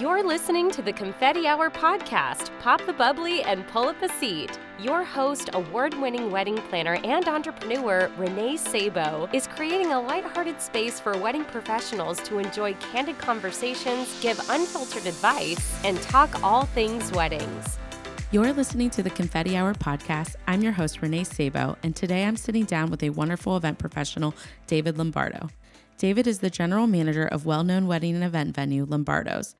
You're listening to the Confetti Hour podcast. Pop the bubbly and pull up a seat. Your host, award winning wedding planner and entrepreneur Renee Sabo, is creating a lighthearted space for wedding professionals to enjoy candid conversations, give unfiltered advice, and talk all things weddings. You're listening to the Confetti Hour podcast. I'm your host, Renee Sabo, and today I'm sitting down with a wonderful event professional, David Lombardo. David is the general manager of well known wedding and event venue Lombardo's.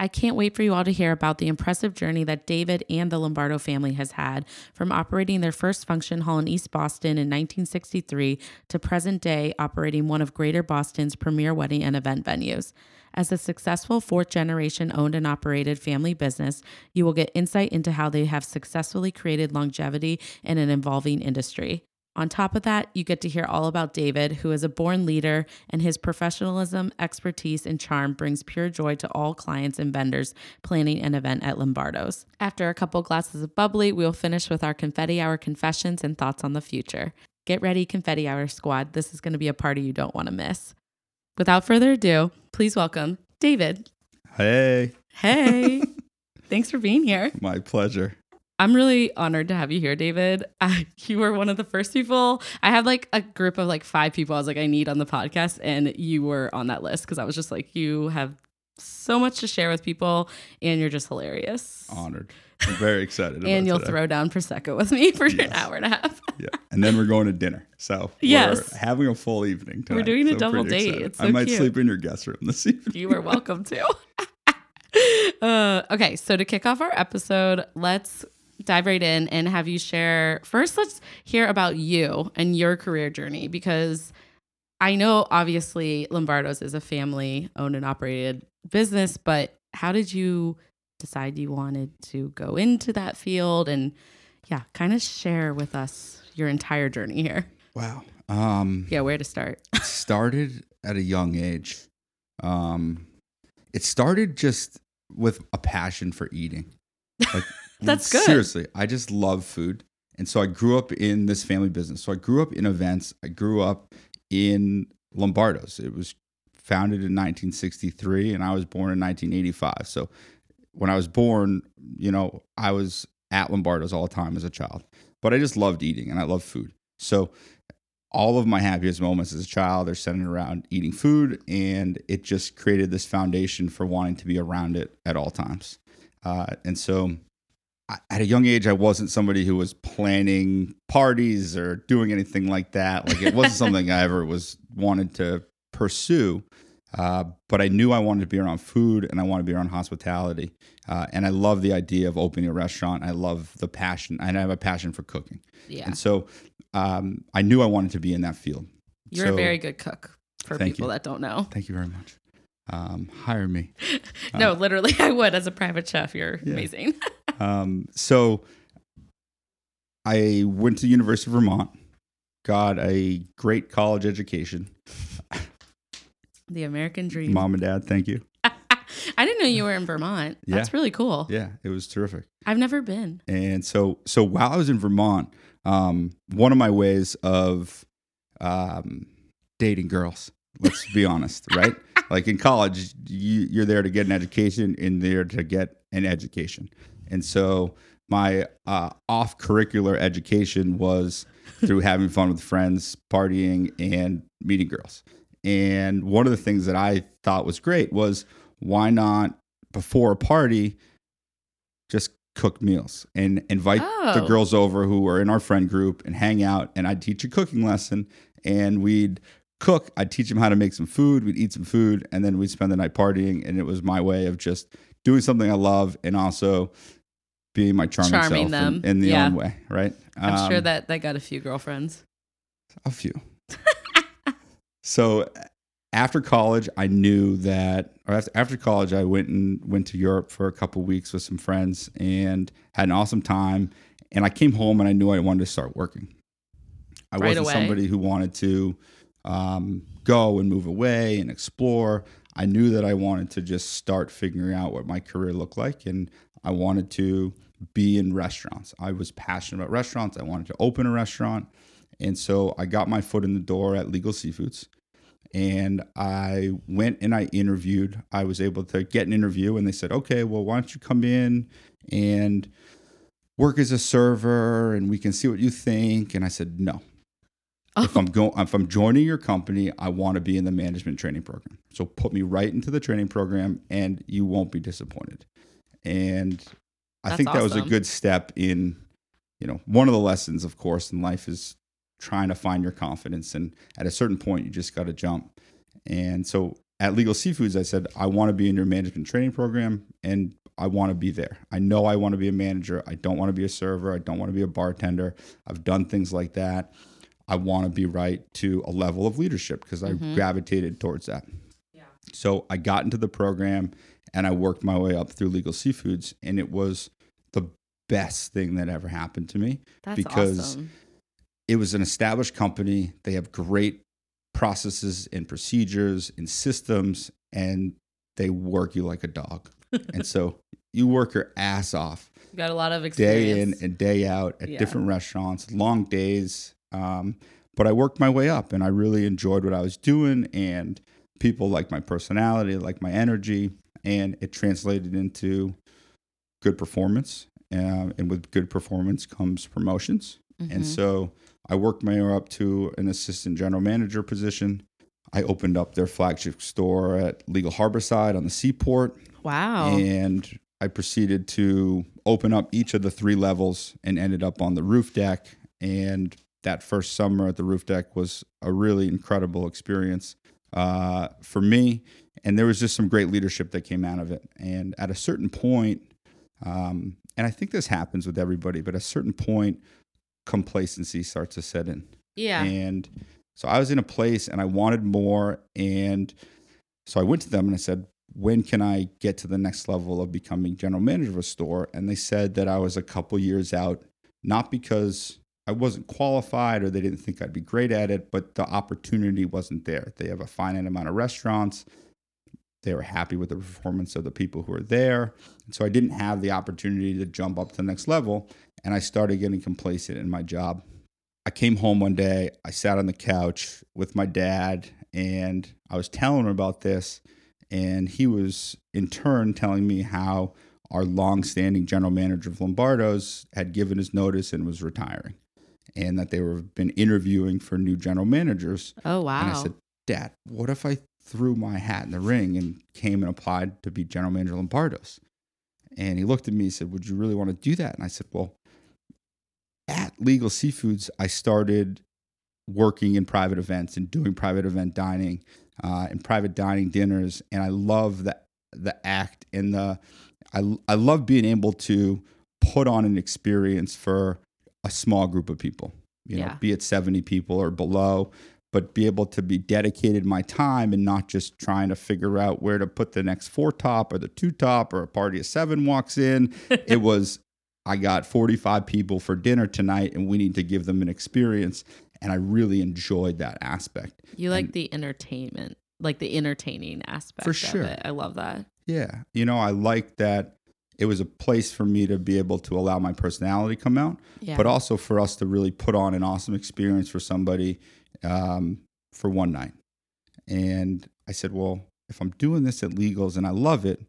I can't wait for you all to hear about the impressive journey that David and the Lombardo family has had from operating their first function hall in East Boston in 1963 to present day operating one of Greater Boston's premier wedding and event venues. As a successful fourth generation owned and operated family business, you will get insight into how they have successfully created longevity in an evolving industry. On top of that, you get to hear all about David, who is a born leader, and his professionalism, expertise, and charm brings pure joy to all clients and vendors planning an event at Lombardo's. After a couple glasses of bubbly, we will finish with our confetti hour confessions and thoughts on the future. Get ready, confetti hour squad. This is going to be a party you don't want to miss. Without further ado, please welcome David. Hey. Hey. Thanks for being here. My pleasure. I'm really honored to have you here, David. Uh, you were one of the first people. I had like a group of like five people I was like, I need on the podcast. And you were on that list because I was just like, you have so much to share with people and you're just hilarious. Honored. I'm very excited. and you'll today. throw down Prosecco with me for yes. an hour and a half. yeah. And then we're going to dinner. So yes. we're having a full evening tonight. We're doing so a double date. So I might cute. sleep in your guest room this evening. You are welcome to. uh, okay, so to kick off our episode, let's dive right in and have you share first let's hear about you and your career journey because I know obviously Lombardo's is a family owned and operated business, but how did you decide you wanted to go into that field and yeah, kind of share with us your entire journey here. Wow. Um Yeah, where to start? started at a young age. Um it started just with a passion for eating. Like That's good. Seriously, I just love food. And so I grew up in this family business. So I grew up in events. I grew up in Lombardo's. It was founded in 1963 and I was born in 1985. So when I was born, you know, I was at Lombardo's all the time as a child. But I just loved eating and I love food. So all of my happiest moments as a child are centered around eating food and it just created this foundation for wanting to be around it at all times. Uh, and so at a young age, I wasn't somebody who was planning parties or doing anything like that. Like it wasn't something I ever was wanted to pursue. Uh, but I knew I wanted to be around food and I wanted to be around hospitality. Uh, and I love the idea of opening a restaurant. I love the passion, and I have a passion for cooking. Yeah. And so um, I knew I wanted to be in that field. You're so, a very good cook for people you. that don't know. Thank you very much. Um, hire me. no, uh, literally, I would as a private chef. You're yeah. amazing. um, so I went to University of Vermont, got a great college education. the American dream. Mom and dad, thank you. I didn't know you were in Vermont. That's yeah. really cool. Yeah, it was terrific. I've never been. And so, so while I was in Vermont, um, one of my ways of um, dating girls, let's be honest, right? Like in college, you, you're there to get an education, and there to get an education. And so, my uh, off curricular education was through having fun with friends, partying, and meeting girls. And one of the things that I thought was great was why not before a party just cook meals and invite oh. the girls over who are in our friend group and hang out and I'd teach a cooking lesson and we'd cook I'd teach them how to make some food we'd eat some food and then we'd spend the night partying and it was my way of just doing something I love and also being my charming, charming self them in, in the yeah. own way right I'm um, sure that they got a few girlfriends a few so after college, I knew that, or after college, I went and went to Europe for a couple weeks with some friends and had an awesome time. And I came home and I knew I wanted to start working. I right wasn't away. somebody who wanted to um, go and move away and explore. I knew that I wanted to just start figuring out what my career looked like, and I wanted to be in restaurants. I was passionate about restaurants. I wanted to open a restaurant, and so I got my foot in the door at Legal Seafoods And I went and I interviewed. I was able to get an interview, and they said, okay, well, why don't you come in and work as a server and we can see what you think? And I said, no. Oh. If I'm going, if I'm joining your company, I want to be in the management training program. So put me right into the training program, and you won't be disappointed. And I That's think that was a good step in, you know, one of the lessons, of course, in life is trying to find your confidence. And at a certain point, you just got to jump. And so at Legal Seafoods, I said, I want to be in your management training program and I want to be there. I know I want to be a manager. I don't want to be a server. I don't want to be a bartender. I've done things like that. I want to be right to a level of leadership because I mm-hmm. gravitated towards that. So I got into the program and I worked my way up through Legal Seafoods, and it was the best thing that ever happened to me That's because awesome. it was an established company. They have great processes and procedures and systems, and they work you like a dog. and so you work your ass off You got a lot of experience. day in and day out at Yeah. different restaurants, long days. Um, but I worked my way up and I really enjoyed what I was doing. And people like my personality, like my energy, and it translated into good performance. Um, and with good performance comes promotions. Mm-hmm. And so I worked my way up to an assistant general manager position. I opened up their flagship store at Legal Harborside on the seaport wow. and I proceeded to open up each of the three levels and ended up on the roof deck. And that first summer at the roof deck was a really incredible experience uh, for me. And there was just some great leadership that came out of it. And at a certain point, um, and I think this happens with everybody, but at a certain point, complacency starts to set in. yeah. And so I was in a place and I wanted more. And so I went to them and I said, when can I get to the next level of becoming general manager of a store? And they said that I was a couple years out, not because I wasn't qualified or they didn't think I'd be great at it, but the opportunity wasn't there. They have a finite amount of restaurants. They were happy with the performance of the people who were there. And so I didn't have the opportunity to jump up to the next level. And I started getting complacent in my job. I came home one day, I sat on the couch with my dad, and I was telling him about this. And he was in turn telling me how our long-standing general manager of Lombardo's had given his notice and was retiring, and that they were been interviewing for new general managers. oh wow. And I said, Dad, what if I threw my hat in the ring and came and applied to be general manager of Lombardo's? And he looked at me and said, Would you really want to do that? And I said, Well, at Legal Seafoods, I started working in private events and doing private event dining uh, and private dining dinners. And I love the, the act and the, I, I love being able to put on an experience for a small group of people, you know, Yeah. be it 70 people or below, but be able to be dedicated my time and not just trying to figure out where to put the next four top or the two top or a party of seven walks in. it was, I got 45 people for dinner tonight and we need to give them an experience. And I really enjoyed that aspect. you like and- the entertainment, like the entertaining aspect For sure. it. I love that. Yeah. You know, I like that it was a place for me to be able to allow my personality come out, Yeah. but also for us to really put on an awesome experience for somebody um, for one night. And I said, well, if I'm doing this at Legals and I love it,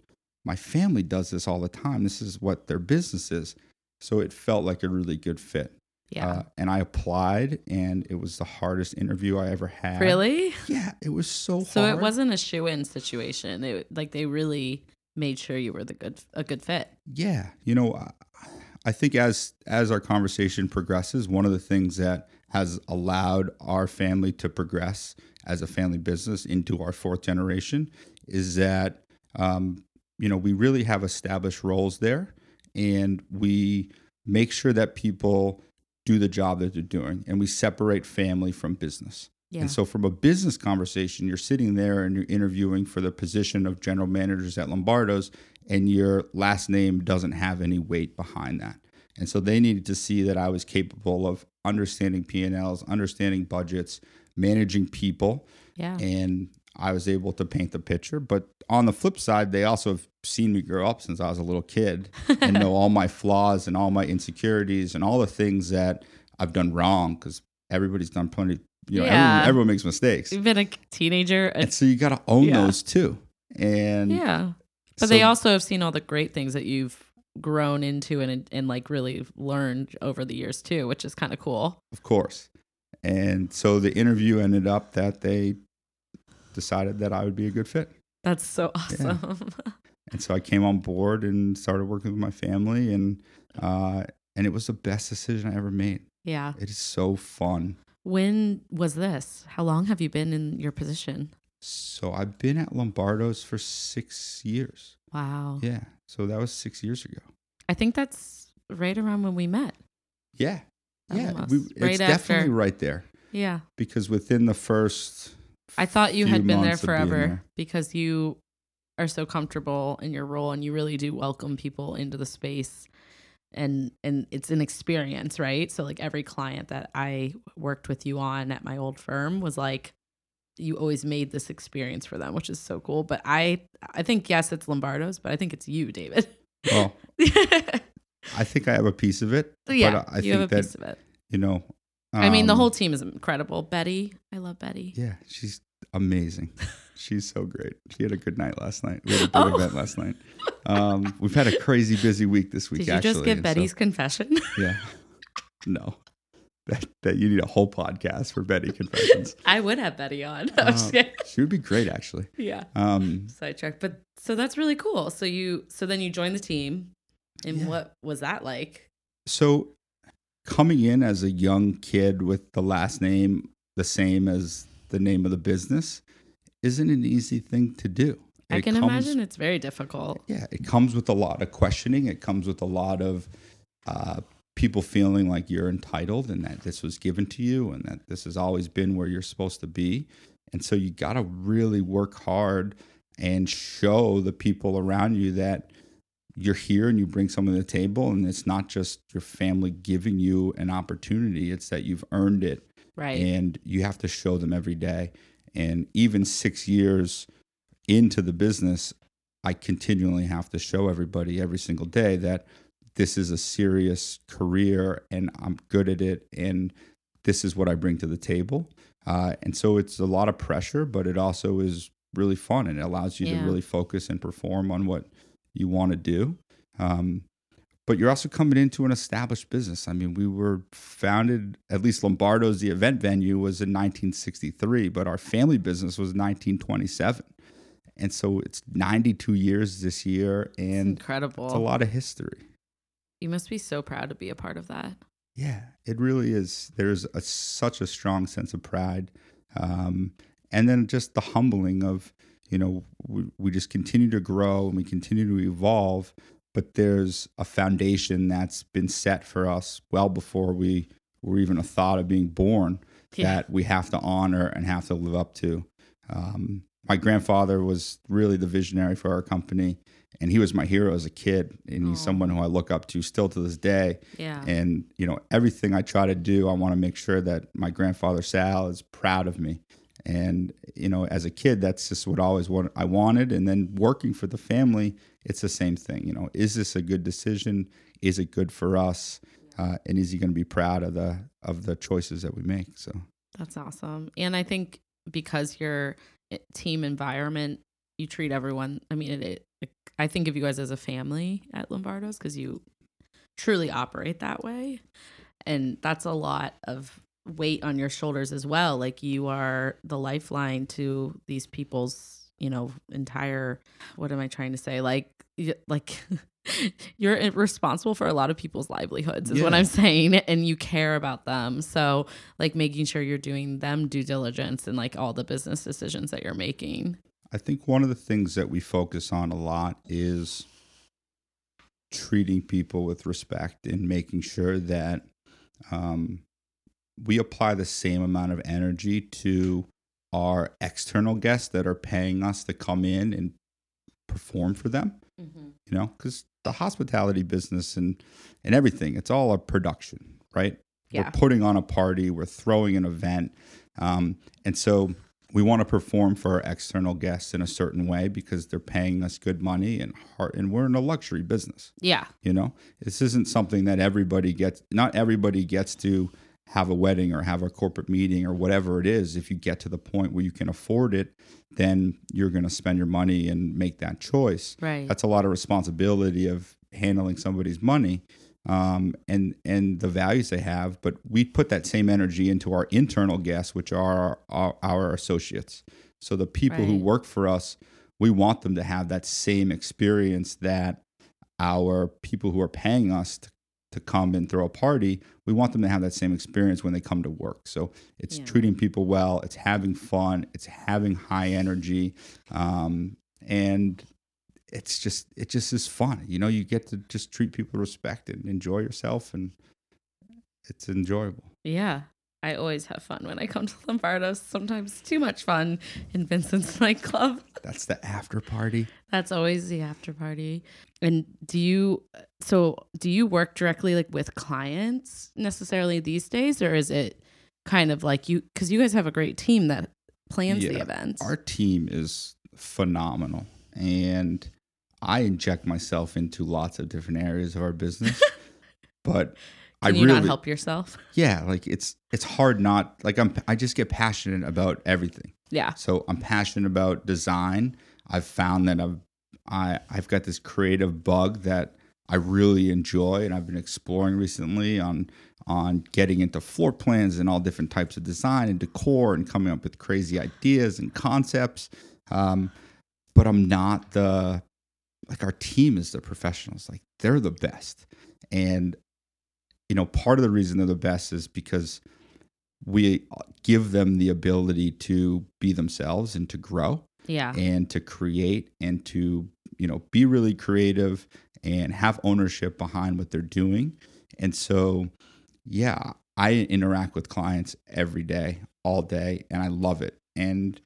my family does this all the time. This is what their business is. So it felt like a really good fit. yeah. Uh, and I applied, and it was the hardest interview I ever had. really? Yeah, it was so, So hard. it wasn't a shoe in situation. It, like they really made sure you were the good a good fit. yeah you know I- i think as as our conversation progresses one of the things that has allowed our family to progress as a family business into our fourth generation is that um, you know we really have established roles there and we make sure that people do the job that they're doing and we separate family from business Yeah. and so, from a business conversation, you're sitting there and you're interviewing for the position of general managers at Lombardo's, and your last name doesn't have any weight behind that. And so, they needed to see that I was capable of understanding P&Ls, understanding budgets, managing people, yeah. and I was able to paint the picture. But on the flip side, they also have seen me grow up since I was a little kid and know all my flaws and all my insecurities and all the things that I've done wrong because everybody's done plenty you know, Yeah. everyone, everyone makes mistakes. You've been a teenager. And so you got to own Yeah. those too. And yeah. But so- they also have seen all the great things that you've grown into and and like really learned over the years too, which is kind of cool. Of course. And so the interview ended up that they decided that I would be a good fit. That's so awesome. And so I came on board and started working with my family and uh and it was the best decision I ever made. yeah. It is so fun. When was this? How long have you been in your position? So I've been at Lombardo's for 6 years. Wow. Yeah. So that was 6 years ago. I think that's right around when we met. Yeah. Yeah, we, Right it's definitely after. right there Yeah. because within the first I thought you had been there months of being forever there- because you are so comfortable in your role and you really do welcome people into the space and and it's an experience, right? So like every client that I worked with you on at my old firm was like you always made this experience for them, which is so cool. But I I think yes, it's Lombardo's, but I think it's you, David. Well, I think I have a piece of it. yeah, but I you think have a that piece of it. you know. I mean, the um, whole team is incredible. Betty, I love Betty. Yeah, she's amazing. she's so great. She had a good night last night. We had a big Oh. event last night. Um, we've had a crazy busy week this week. Did you actually, just give and so- Betty's confession? yeah. No. That, that you need a whole podcast for Betty confessions. I would have Betty on. Uh, she would be great, actually. Yeah. Um, Sidetrack. But so that's really cool. So you so then you joined the team. And Yeah. what was that like? so coming in as a young kid with the last name the same as the name of the business isn't an easy thing to do. I It can comes- imagine it's very difficult. Yeah, it comes with a lot of questioning. It comes with a lot of uh, people feeling like you're entitled and that this was given to you and that this has always been where you're supposed to be. And so you got to really work hard and show the people around you that you're here and you bring something to the table and it's not just your family giving you an opportunity it's that you've earned it Right. and you have to show them every day and even 6 years into the business I continually have to show everybody every single day that this is a serious career and I'm good at it and this is what I bring to the table. Uh, and so it's a lot of pressure, but it also is really fun and it allows you Yeah. to really focus and perform on what you want to do. Um, but you're also coming into an established business. I mean, we were founded, at least Lombardo's, the event venue was in 1963, but our family business was 1927. And so it's 92 years this year, It's and incredible. it's a lot of history. You must be so proud to be a part of that. Yeah, it really is. There's a, such a strong sense of pride. Um, and then just the humbling of, you know, we, we just continue to grow and we continue to evolve, but there's a foundation that's been set for us well before we were even a thought of being born Yeah. that we have to honor and have to live up to. Um, my grandfather was really the visionary for our company, and he was my hero as a kid, and he's someone who I look up to still to this day. Yeah. And you know, everything I try to do, I want to make sure that my grandfather Sal is proud of me. And you know, as a kid, that's just what always what I wanted. And then working for the family, it's the same thing. You know, is this a good decision? Is it good for us? Uh, and is he going to be proud of the of the choices that we make? So That's awesome. And I think because your team environment, you treat everyone. I mean, it, it, I think of you guys as a family at Lombardo's because you truly operate that way. And that's a lot of weight on your shoulders as well. Like you are the lifeline to these people's, you know, entire, what am I trying to say? Like, like, you're responsible for a lot of people's livelihoods is what i'm saying and you care about them so like making sure you're doing them due diligence and like all the business decisions that you're making. I think one of the things that we focus on a lot is treating people with respect and making sure that um, we apply the same amount of energy to our external guests that are paying us to come in and perform for them you know because the hospitality business and and everything it's all a production right Yeah. we're putting on a party we're throwing an event um, and so we want to perform for our external guests in a certain way because they're paying us good money and heart and we're in a luxury business Yeah. you know this isn't something that everybody gets not everybody gets to have a wedding or have a corporate meeting or whatever it is, if you get to the point where you can afford it, then you're going to spend your money and make that choice. Right. That's a lot of responsibility of handling somebody's money um, and and the values they have. But we put that same energy into our internal guests, which are our, our associates. So the people who work for us, we want them to have that same experience that our people who are paying us to, to come and throw a party, we want them to have that same experience when they come to work. So it's Yeah. treating people well, it's having fun, it's having high energy, um, and it's just it just is fun. You know, you get to just treat people with respect and enjoy yourself, and it's enjoyable. Yeah. I always have fun when I come to Lombardo's. Sometimes too much fun in Vincent's nightclub. That's the after party. That's always the after party. And do you so do you work directly like with clients necessarily these days or is it kind of like you cuz you guys have a great team that plans the events? Our team is phenomenal, and I inject myself into lots of different areas of our business, but. I Can you really, not help yourself? yeah, like it's it's hard not like I'm I just get passionate about everything. Yeah. So I'm passionate about design. I've found that I've I I've got this creative bug that I really enjoy, and I've been exploring recently on on getting into floor plans and all different types of design and decor and coming up with crazy ideas and concepts. Um, but I'm not the like our team is the professionals. Like they're the best, and you know part of the reason they're the best is because we give them the ability to be themselves and to grow Yeah. and to create and to you know be really creative and have ownership behind what they're doing and so yeah i interact with clients every day all day and i love it and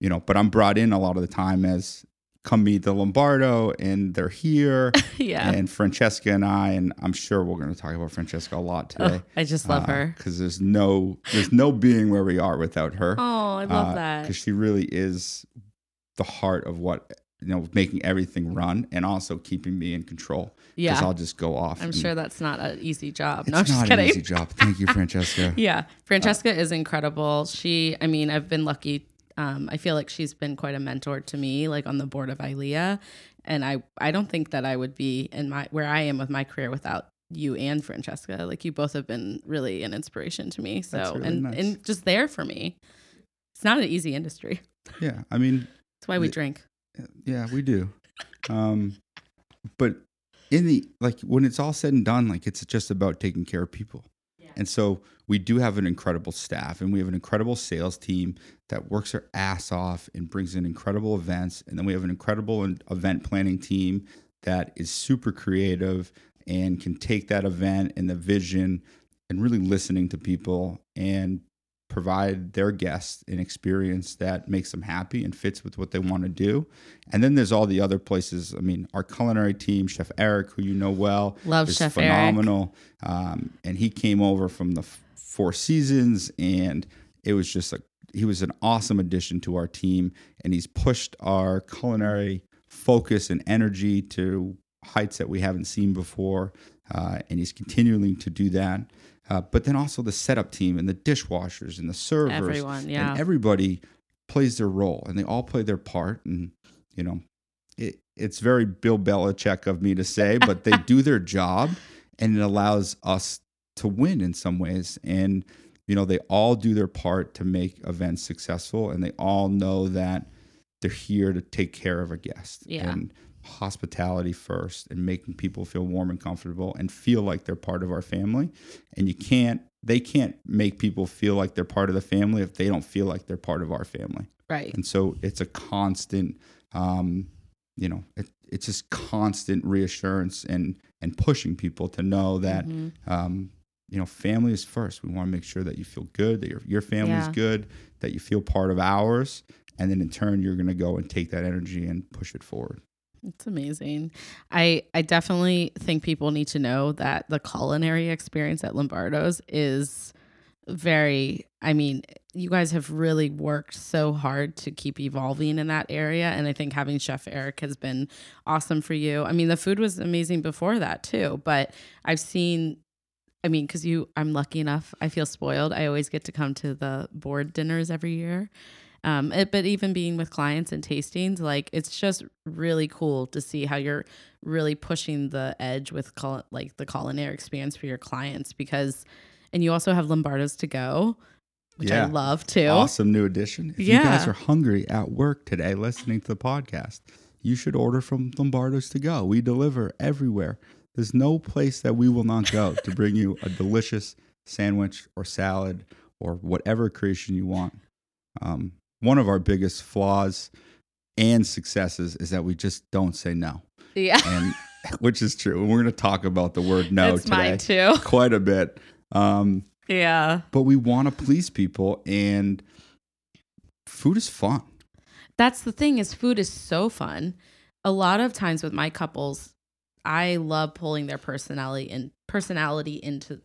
you know but i'm brought in a lot of the time as come meet the lombardo and they're here yeah. and francesca and i and i'm sure we're going to talk about francesca a lot today Oh, I just love uh, her. because there's no there's no being where we are without her Oh, I love uh, that. because she really is the heart of what you know making everything run and also keeping me in control because Yeah. i'll just go off I'm sure that's not an easy job. No, I'm just not kidding. an easy job thank you francesca Yeah, uh, Francesca is incredible. She, I mean, I've been lucky. Um, I feel like she's been quite a mentor to me, like on the board of ILEA, and I, I don't think that I would be in my where I am with my career without you and Francesca. Like you both have been really an inspiration to me. So really and nice. and just there for me. It's not an easy industry. yeah i mean That's why we The- drink. yeah we do um but in the like when it's all said and done like it's just about taking care of people and so we do have an incredible staff and we have an incredible sales team that works their ass off and brings in incredible events. And then we have an incredible event planning team that is super creative and can take that event and the vision and really listening to people and provide their guests an experience that makes them happy and fits with what they want to do. And then there's all the other places. I mean, our culinary team, Chef Eric, who you know well, Love is Chef Eric. phenomenal. Um, and he came over from the Four Seasons, and it was just a he was an awesome addition to our team, and he's pushed our culinary focus and energy to heights that we haven't seen before, uh, and he's continuing to do that. Uh, but then also the setup team and the dishwashers and the servers, Everyone, yeah. and everybody plays their role, and they all play their part, and you know, it, it's very Bill Belichick of me to say, but they do their job, and it allows us to win in some ways. And you know, they all do their part to make events successful, and they all know that they're here to take care of a guest. Yeah. And hospitality first, and making people feel warm and comfortable, and feel like they're part of our family. And you can't, they can't make people feel like they're part of the family if they don't feel like they're part of our family Right. and so it's a constant um, you know it, it's just constant reassurance and and pushing people to know that Mhm. um, you know family is first we want to make sure that you feel good that your, your family's Yeah. good that you feel part of ours and then in turn you're going to go and take that energy and push it forward It's amazing. I I definitely think people need to know that the culinary experience at Lombardo's is very I mean, you guys have really worked so hard to keep evolving in that area and I think having Chef Eric has been awesome for you. I mean, the food was amazing before that too, but I've seen I mean, because you, I'm lucky enough. I feel spoiled. I always get to come to the board dinners every year. Um, it, but even being with clients and tastings, like it's just really cool to see how you're really pushing the edge with cul- like the culinary experience for your clients because, and you also have Lombardo's to go, which I love too. Awesome new addition. If you guys are hungry at work today listening to the podcast, you should order from Lombardo's to go. We deliver everywhere. There's no place that we will not go to bring you a delicious sandwich or salad or whatever creation you want. Um, one of our biggest flaws and successes is that we just don't say no, Yeah, and which is true. And we're going to talk about the word no today too. quite a bit. Um, Yeah. but we want to please people, and food is fun. that's the thing is food is so fun a lot of times with my couples i love pulling their personality and personality into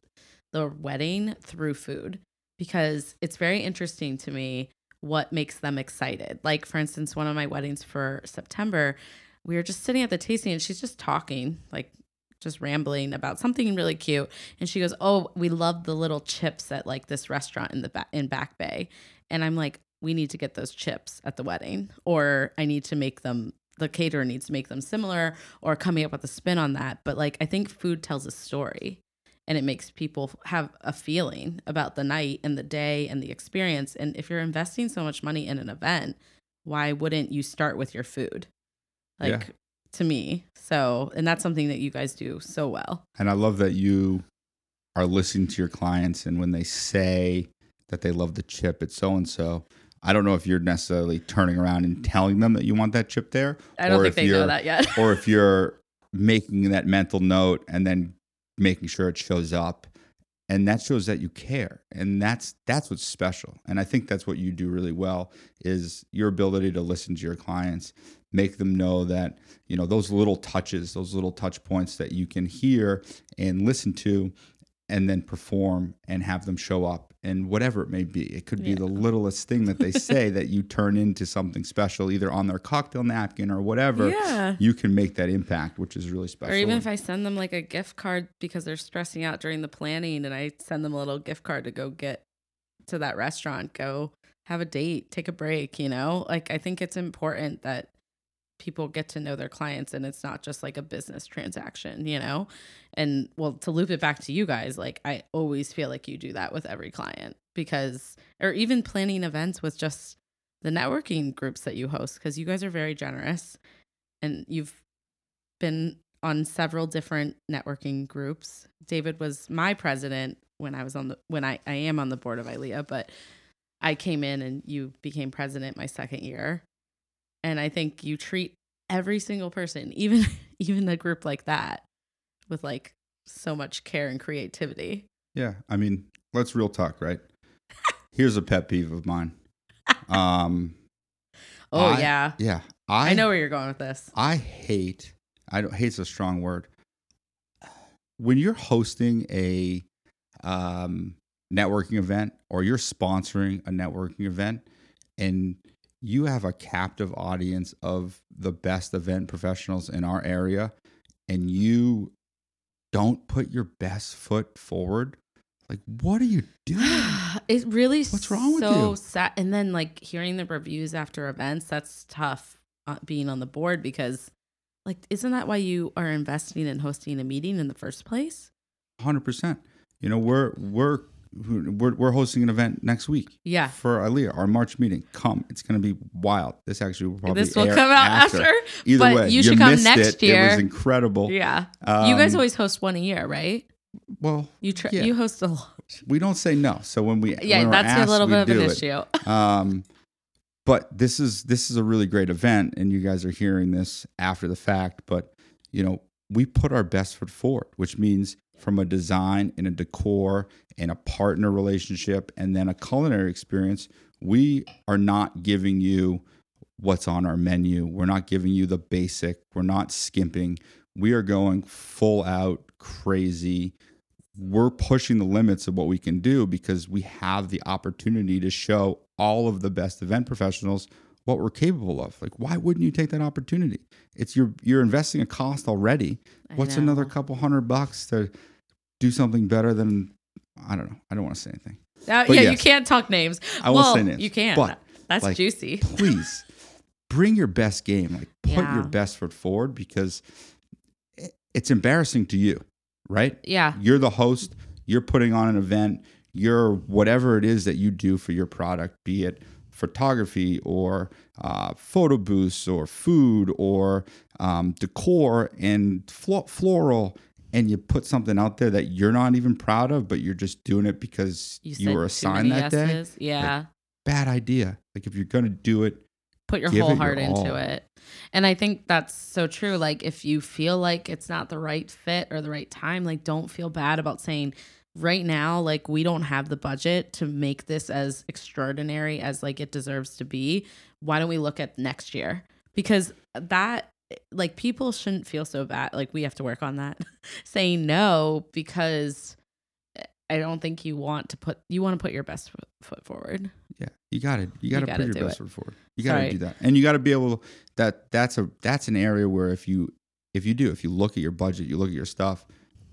the wedding through food because it's very interesting to me what makes them excited. Like for instance one of my weddings for september we were just sitting at the tasting and she's just talking like just rambling about something really cute. And she goes oh we love the little chips at like this restaurant in the ba- in back bay. And i'm like we need to get those chips at the wedding or i need to make them the caterer needs to make them similar or coming up with a spin on that. But like i think food tells a story and it makes people have a feeling about the night and the day and the experience and if you're investing so much money in an event why wouldn't you start with your food like Yeah. to me so and that's something that you guys do so well And I love that you are listening to your clients, and when they say that they love the chip at so and so, I don't know if you're necessarily turning around and telling them that you want that chip there. i don't or think if they know that yet or if you're making that mental note and then making sure it shows up and that shows that you care and that's that's what's special and i think that's what you do really well is your ability to listen to your clients make them know that you know those little touches those little touch points that you can hear and listen to and then perform and have them show up and whatever it may be it could be Yeah. the littlest thing that they say that you turn into something special either on their cocktail napkin or whatever yeah you can make that impact, which is really special. Or even if I send them like a gift card because they're stressing out during the planning and I send them a little gift card to go get to that restaurant, go have a date, take a break, you know? Like I think it's important that people get to know their clients and it's not just like a business transaction, you know? And well, to loop it back to you guys, like I always feel like you do that with every client because or even planning events with just the networking groups that you host because you guys are very generous and you've been on several different networking groups. David was my president when I was on the when I, I am on the board of ILEA, but I came in and you became president my second year. And I think you treat every single person, even even a group like that, with like so much care and creativity. yeah, I mean, let's real talk, right? Here's a pet peeve of mine. Um, Oh I- yeah. yeah, I, I know where you're going with this. I hate. I don't hate's a strong word. When you're hosting a um, networking event or you're sponsoring a networking event, and you have a captive audience of the best event professionals in our area, and you don't put your best foot forward, like what are you doing? it really What's wrong with so you? sad. And then like hearing the reviews after events, that's tough uh, being on the board because like isn't that why you are investing in hosting a meeting in the first place? Hundred percent. You know, we're we're we're we're hosting an event next week. Yeah. For ILEA, our March meeting. Come, it's going to be wild. This actually will probably this will come out after. Either but way, you should come next it. year. It was incredible. yeah. you guys Um, always host one a year, right? well. You try yeah. you host a lot. We don't say no. So when we Yeah, when that's asked, a little bit of an it. issue. Um, but this is this is a really great event, and you guys are hearing this after the fact. But you know, we put our best foot forward, which means from a design and a decor and a partner relationship, and then a culinary experience. We are not giving you what's on our menu. We're not giving you the basic. We're not skimping. We are going full out crazy we're pushing the limits of what we can do because we have the opportunity to show all of the best event professionals what we're capable of. Like, why wouldn't you take that opportunity? It's you're you're investing a cost already. What's another couple hundred bucks to do something better than I don't know. I don't want to say anything. Uh, yeah, you can't talk names. I won't well, say names, You can. but, That's like, juicy. Please bring your best game. Like put Yeah. your best foot forward because it's embarrassing to you, right? Yeah. You're the host. You're putting on an event. You're whatever it is that you do for your product, be it photography or uh, photo booths or food or um, decor and flo- floral, and you put something out there that you're not even proud of, but you're just doing it because you, said were assigned that day. yeses. Yeah. Bad idea. Like if you're gonna do it, put your whole it your heart into all. it. And I think that's so true. Like if you feel like it's not the right fit or the right time, like don't feel bad about saying right now like we don't have the budget to make this as extraordinary as like it deserves to be. Why don't we look at next year? Because that like people shouldn't feel so bad. Like we have to work on that. saying no because eh, I don't think you want to put you want to put your best foot, forward. yeah, you gotta you gotta gotta put your best it. foot forward. You gotta do that, and you gotta be able that. That's a that's an area where if you if you do if you look at your budget, you look at your stuff,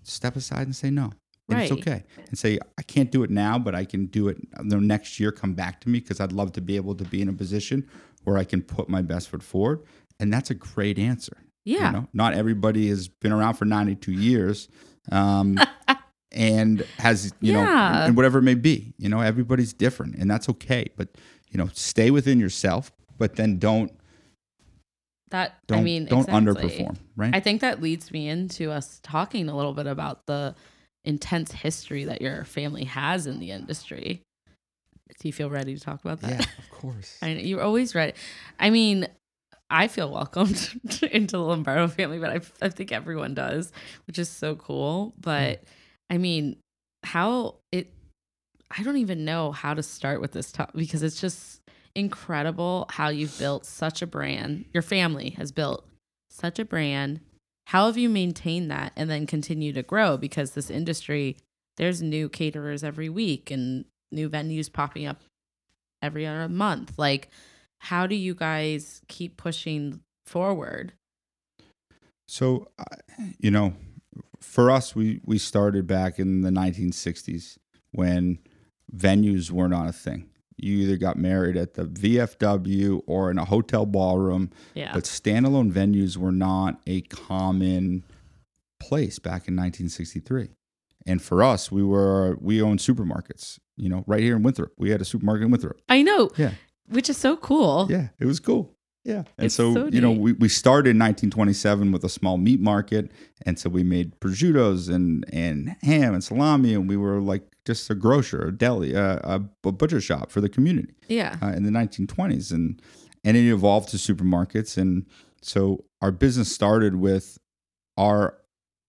step aside and say no. And it's okay. And say, I can't do it now, but I can do it uh, the next year. Come back to me because I'd love to be able to be in a position where I can put my best foot forward. And that's a great answer. you Yeah. know? Not everybody has been around for 92 years um, and has, you know, and whatever it may be. You know, everybody's different and that's okay. But, you know, stay within yourself, but then don't, That don't, I mean don't exactly. underperform, right? I think that leads me into us talking a little bit about the intense history that your family has in the industry. Do you feel ready to talk about that? yeah, of course. I know you're always ready. I mean, I feel welcomed into the Lombardo family, but I, I think everyone does, which is so cool. But mm. I mean, how it, I don't even know how to start with this topic because it's just incredible how you've built such a brand. Your family has built such a brand. How have you maintained that and then continue to grow? Because this industry, there's new caterers every week and new venues popping up every other month. Like, how do you guys keep pushing forward? So, you know, for us, we we started back in the 1960s when venues were not on a thing. You either got married at the VFW or in a hotel ballroom, Yeah. but standalone venues were not a common place back in 1963. And for us, we were we owned supermarkets. You know, right here in Winthrop, we had a supermarket in Winthrop. I know. Yeah. Which is so cool. Yeah, it was cool. Yeah. And It's so, so you know, we, we started in 1927 with a small meat market. And so we made prosciuttos and, and ham and salami. And we were like just a grocer, a deli, uh, a, a butcher shop for the community Yeah. uh, in the 1920s. And, and it evolved to supermarkets. And so our business started with our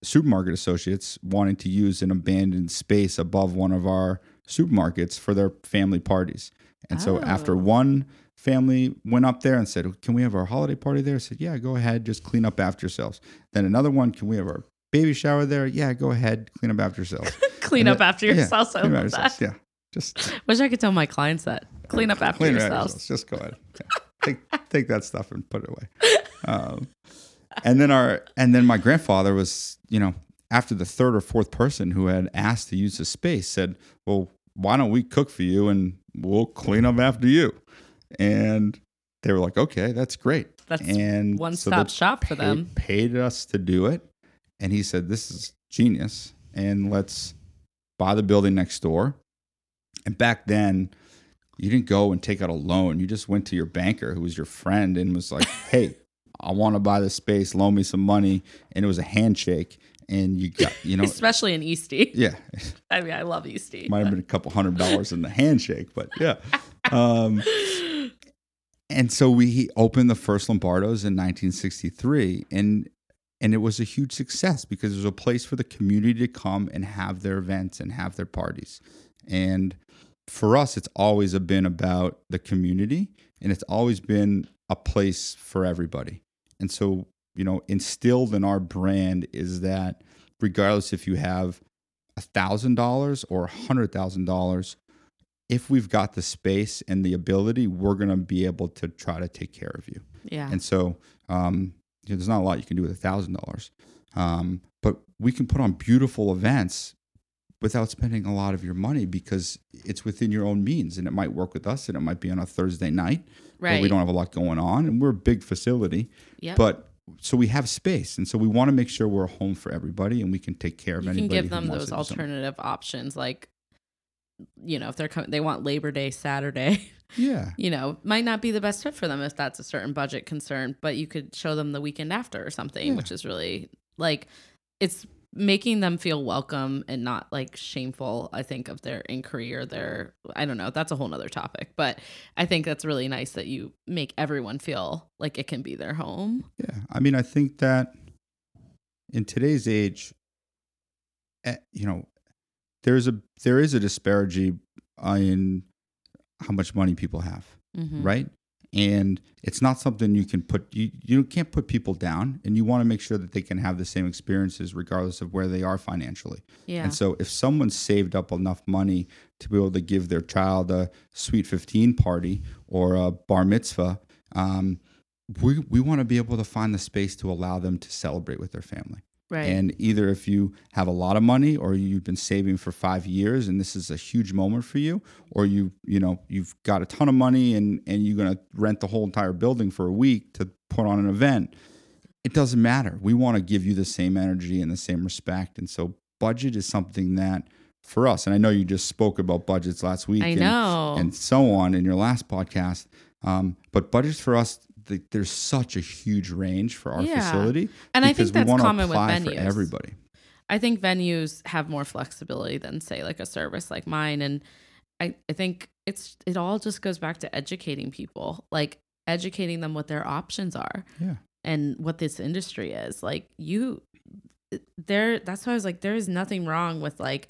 supermarket associates wanting to use an abandoned space above one of our supermarkets for their family parties. And so after Oh. one family went up there and said, "Can we have our holiday party there?" I said, "Yeah, go ahead, just clean up after yourselves." Then another one, "Can we have our baby shower there?" Yeah, go ahead, clean up after yourselves. Clean And up after yeah, yourself. I love yourselves. that. Yeah, just Wish I could tell my clients that. Clean up after clean yourselves. yourselves. Just go ahead. Yeah. Take take that stuff and put it away. Um, and then our and then my grandfather was, you know, after the third or fourth person who had asked to use the space said, "Well, why don't we cook for you and we'll clean up after you?" And they were like, "Okay, that's great." That's and one stop they shop for paid- them. Paid us to do it, and he said, "This is genius." And let's buy the building next door. And back then, you didn't go and take out a loan. You just went to your banker, who was your friend, and was like, "Hey, I want to buy this space. Loan me some money." And it was a handshake, and you got, you know, Especially in Eastie. yeah, I mean, I love Eastie. might have been a couple hundred dollars in the handshake, but yeah. Um, and so we opened the first Lombardos in 1963, and and it was a huge success because it was a place for the community to come and have their events and have their parties. And for us, it's always been about the community, and it's always been a place for everybody. And so, you know, instilled in our brand is that regardless if you have a thousand dollars or a hundred thousand dollars, if we've got the space and the ability, we're gonna be able to try to take care of you. Yeah. And so, um, you know, there's not a lot you can do with a thousand dollars, um, but we can put on beautiful events without spending a lot of your money because it's within your own means and it might work with us and it might be on a Thursday night where we don't have a lot going on and we're a big facility. Yep. But so we have space and so we want to make sure we're a home for everybody and we can take care of you can give them those alternative options like you know if they're coming they want labor day saturday Yeah. you know might not be the best fit for them if that's a certain budget concern but you could show them the weekend after or something Yeah. which is really like it's making them feel welcome and not like shameful i think of their inquiry or their i don't know that's a whole nother topic but i think that's really nice that you make everyone feel like it can be their home Yeah, I mean, I think that in today's age, eh, you know, there's a there is a disparity in how much money people have, Mhm. right? And it's not something you can put you you can't put people down, and you want to make sure that they can have the same experiences regardless of where they are financially. yeah And so, if someone saved up enough money to be able to give their child a sweet 15 party or a bar mitzvah, um, we, we want to be able to find the space to allow them to celebrate with their family. Right And either if you have a lot of money or you've been saving for five years and this is a huge moment for you, or you, you know, you've got a ton of money and, and you're going to rent the whole entire building for a week to put on an event, it doesn't matter. We want to give you the same energy and the same respect. And so budget is something that for us, and I know you just spoke about budgets last week i and, know and so on in your last podcast. Um, but budgets for us, the, there's such a huge range for our Yeah. facility. And I think that's common with venues. everybody. I think venues have more flexibility than say like a service like mine and I, I think it's it all just goes back to educating people like educating them what their options are Yeah. and what this industry is like you there that's why I was like there is nothing wrong with like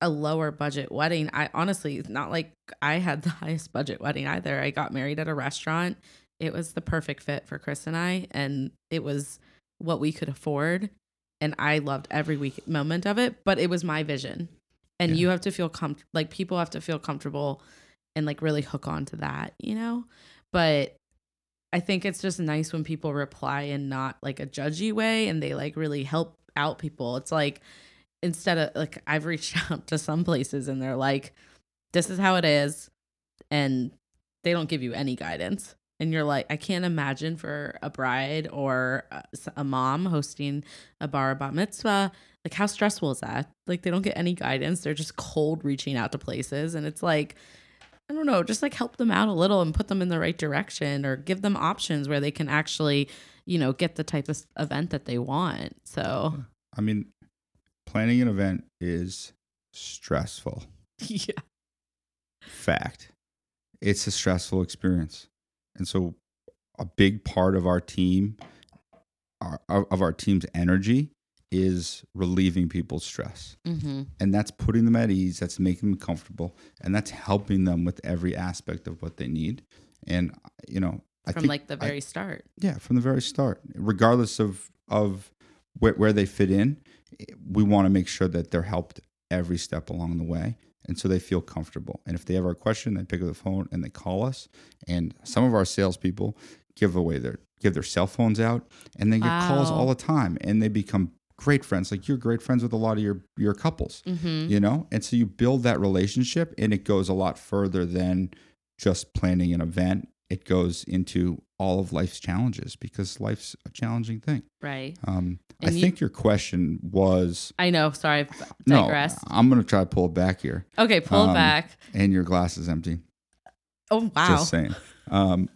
a lower budget wedding I honestly it's not like I had the highest budget wedding either I got married at a restaurant it was the perfect fit for Chris and I and it was what we could afford and I loved every week moment of it, but it was my vision. And Yeah. you have to feel com- like people have to feel comfortable and like really hook on to that, you know? But I think it's just nice when people reply in not like a judgy way and they like really help out people. It's like instead of like I've reached out to some places and they're like this is how it is and they don't give you any guidance and you're like i can't imagine for a bride or a, mom hosting a bar bat mitzvah like how stressful is that like they don't get any guidance they're just cold reaching out to places and it's like i don't know just like help them out a little and put them in the right direction or give them options where they can actually you know get the type of event that they want so I mean, planning an event is stressful. yeah Fact. It's a stressful experience. And so a big part of our team our, of our team's energy is relieving people's stress. mm-hmm. and that's putting them at ease that's making them comfortable and that's helping them with every aspect of what they need and you know i from like the I- very start yeah from the very start regardless of of where, where they fit in we want to make sure that they're helped every step along the way and so they feel comfortable. And if they have a question they pick up the phone and they call us. And some of our salespeople give away their give their cell phones out and they get calls all the time and they become great friends. Like you're great friends with a lot of your your couples mm-hmm. you know? And so you build that relationship and it goes a lot further than just planning an event it goes into all of life's challenges because life's a challenging thing. Right. Um, i you- think your question was i know sorry i've no digressed. I'm gonna try to pull it back here. Okay pull um, it back. and your glass is empty. Oh wow. Just saying. Um,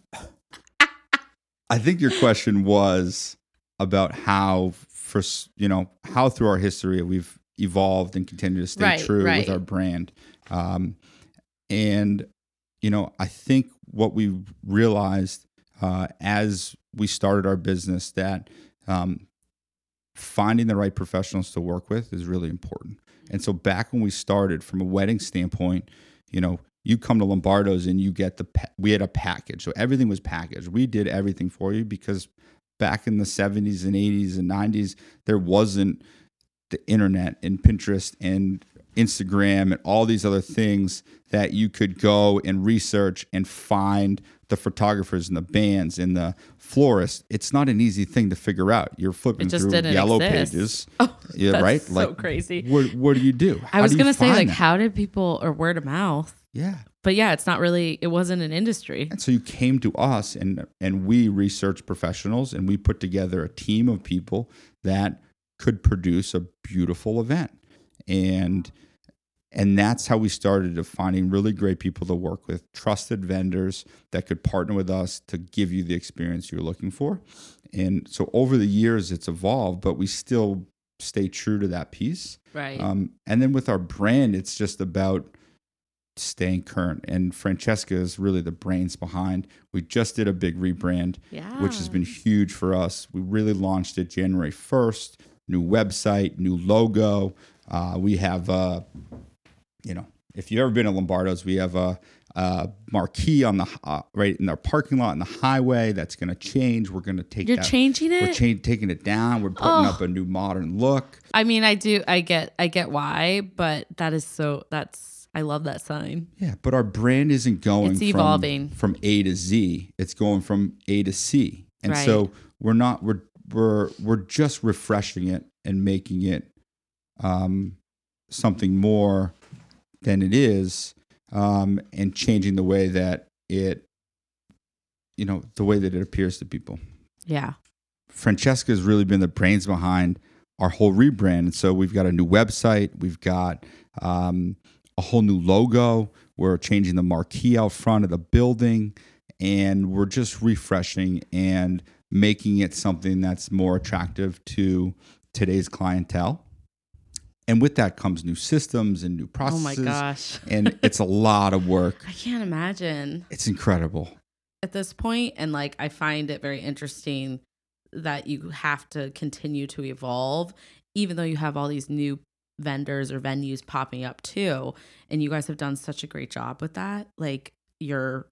i think your question was about how for you know how through our history we've evolved and continue to stay Right, true right. with our brand. Um, and you know i think what we realized uh, as we started our business that um, finding the right professionals to work with is really important. And so back when we started from a wedding standpoint you know you come to lombardo's and you get the pa- we had a package. So everything was packaged. We did everything for you because back in the 70s and 80s and 90s there wasn't the internet and pinterest and instagram and all these other things that you could go and research and find the photographers and the bands and the florists, it's not an easy thing to figure out. You're flipping just through yellow exist. pages. Oh, yeah, right? so crazy. What, what do you do? I was gonna say like that? how did people or word of mouth? Yeah. But yeah, it's not really. It wasn't an industry. And so you came to us and and we research professionals and we put together a team of people that could produce a beautiful event. And and that's how we started of finding really great people to work with, trusted vendors that could partner with us to give you the experience you're looking for. And so over the years it's evolved, but we still stay true to that piece. Right. Um, and then with our brand, it's just about staying current. And Francesca is really the brains behind. We just did a big rebrand, yeah. which has been huge for us. We really launched it January 1st. New website, new logo. Uh, we have, uh, you know, if you've ever been at Lombardo's, we have a, a marquee on the uh, right in our parking lot in the highway that's going to change. We're going to take You're that. changing it. We're cha- taking it down. We're putting Oh. up a new modern look. I mean, I do. I get. I get why, but that is so. That's. I love that sign. Yeah, but our brand isn't going It's from, evolving. from A to Z. It's going from A to C. And Right. so we're not we're we're we're just refreshing it and making it um, something more than it is um, and changing the way that it you know, the way that it appears to people. Yeah. Francesca has really been the brains behind our whole rebrand. And so we've got a new website, we've got um, a whole new logo, we're changing the marquee out front of the building, and we're just refreshing and making it something that's more attractive to today's clientele. And with that comes new systems and new Oh processes. my gosh. and it's a lot of work. I can't imagine It's incredible. at this point, and like I find it very interesting that you have to continue to evolve, even though you have all these new vendors or venues popping up too. And you guys have done such a great job with that. Like you're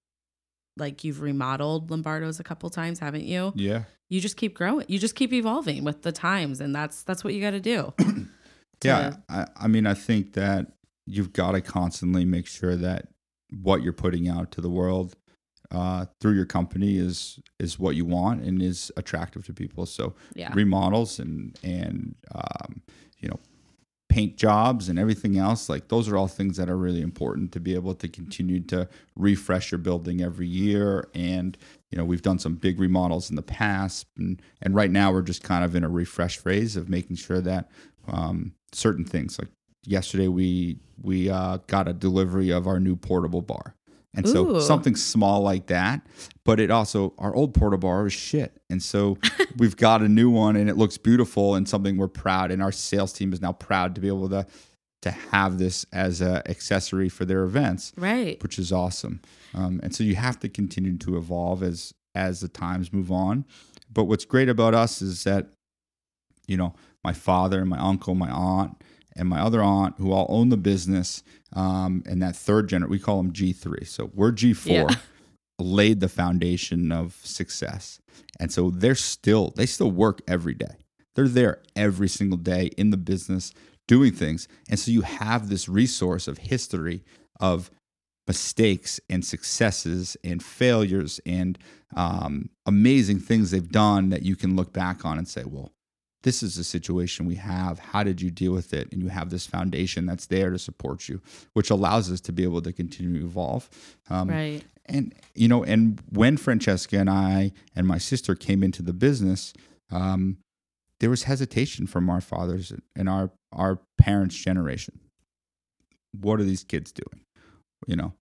like you've remodeled Lombardo's a couple times, haven't you? Yeah. You just keep growing. You just keep evolving with the times, and that's that's what you got to do. Yeah, I, I mean, I think that you've got to constantly make sure that what you're putting out to the world uh, through your company is is what you want and is attractive to people. So Yeah. remodels and and um, you know paint jobs and everything else like those are all things that are really important to be able to continue to refresh your building every year and you know we've done some big remodels in the past and, and right now we're just kind of in a refresh phase of making sure that um, certain things. Like yesterday we we uh, got a delivery of our new portable bar. And so Ooh. something small like that but it also our old portable bar was shit. And so we've got a new one and it looks beautiful and something we're proud and our sales team is now proud to be able to to have this as a accessory for their events Right. which is awesome. Um, and so you have to continue to evolve as as the times move on. But what's great about us is that you know my father my uncle my aunt and my other aunt who all own the business um, and that third generation, we call them g3 so we're g4 Yeah. laid the foundation of success. And so they're still they still work every day. They're there every single day in the business doing things. And so you have this resource of history of mistakes and successes and failures and um, amazing things they've done that you can look back on and say well this is the situation we have. How did you deal with it? And you have this foundation that's there to support you which allows us to be able to continue to evolve. Um, Right. and you know and when francesca and i and my sister came into the business um, there was hesitation from our fathers and our our parents generation. What are these kids doing? You know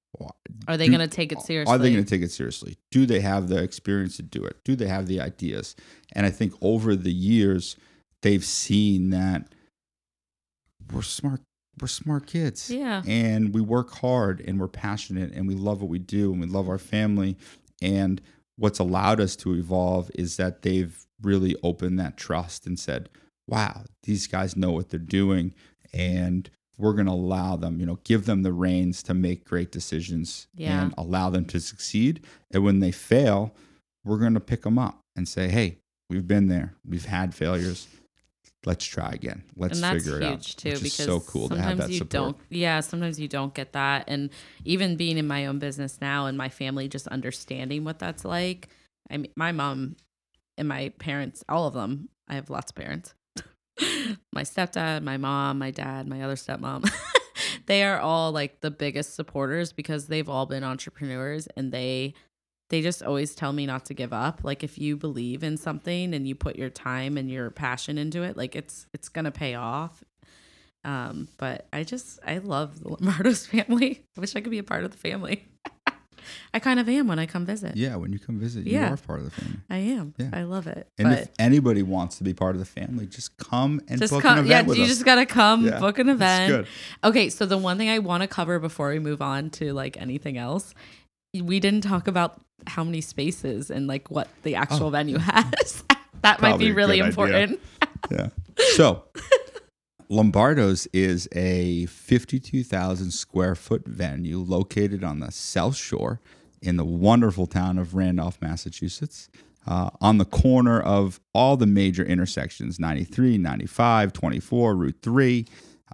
Are they going to take it seriously? are they going to take it seriously? Do they have the experience to do it? Do they have the ideas? And i think over the years they've seen that we're smart we're smart kids. Yeah. and we work hard and we're passionate and we love what we do and we love our family. And what's allowed us to evolve is that they've really opened that trust and said wow these guys know what they're doing and we're going to allow them you know give them the reins to make great decisions Yeah. and allow them to succeed. And when they fail we're going to pick them up and say hey we've been there. We've had failures let's try again. Let's and that's figure it huge out. too which is because so cool to have that you support. don't yeah sometimes you don't get that and even being in my own business now and my family just understanding what that's like i mean my mom and my parents all of them i have lots of parents my stepdad my mom my dad my other stepmom they are all like the biggest supporters because they've all been entrepreneurs and they they just always tell me not to give up like if you believe in something and you put your time and your passion into it like it's it's gonna pay off um but i just i love the lombardo's family i wish i could be a part of the family i kind of am when i come visit Yeah, when you come visit, you Yeah. are part of the family. i am Yeah. i love it And but if anybody wants to be part of the family, just come and just book come an yeah event with you us. just gotta come Yeah, book an event good. Okay, so the one thing I want to cover before we move on to like anything else, we didn't talk about how many spaces and like what the actual Oh. venue has. that might be really important. Yeah. So, Lombardo's is a 52,000 square foot venue located on the South Shore in the wonderful town of Randolph, Massachusetts, uh, on the corner of all the major intersections 93, 95, 24, Route 3.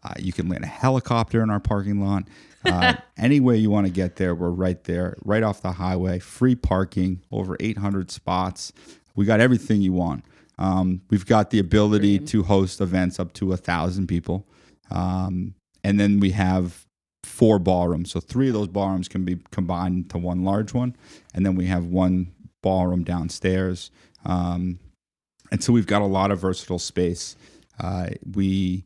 Uh, you can land a helicopter in our parking lot. Uh, any way you want to get there, we're right there, right off the highway. Free parking, over 800 spots. We got everything you want. Um, we've got the ability to host events up to a thousand people, um, and then we have four ballrooms. So three of those ballrooms can be combined into one large one, and then we have one ballroom downstairs. Um, and so we've got a lot of versatile space. Uh, we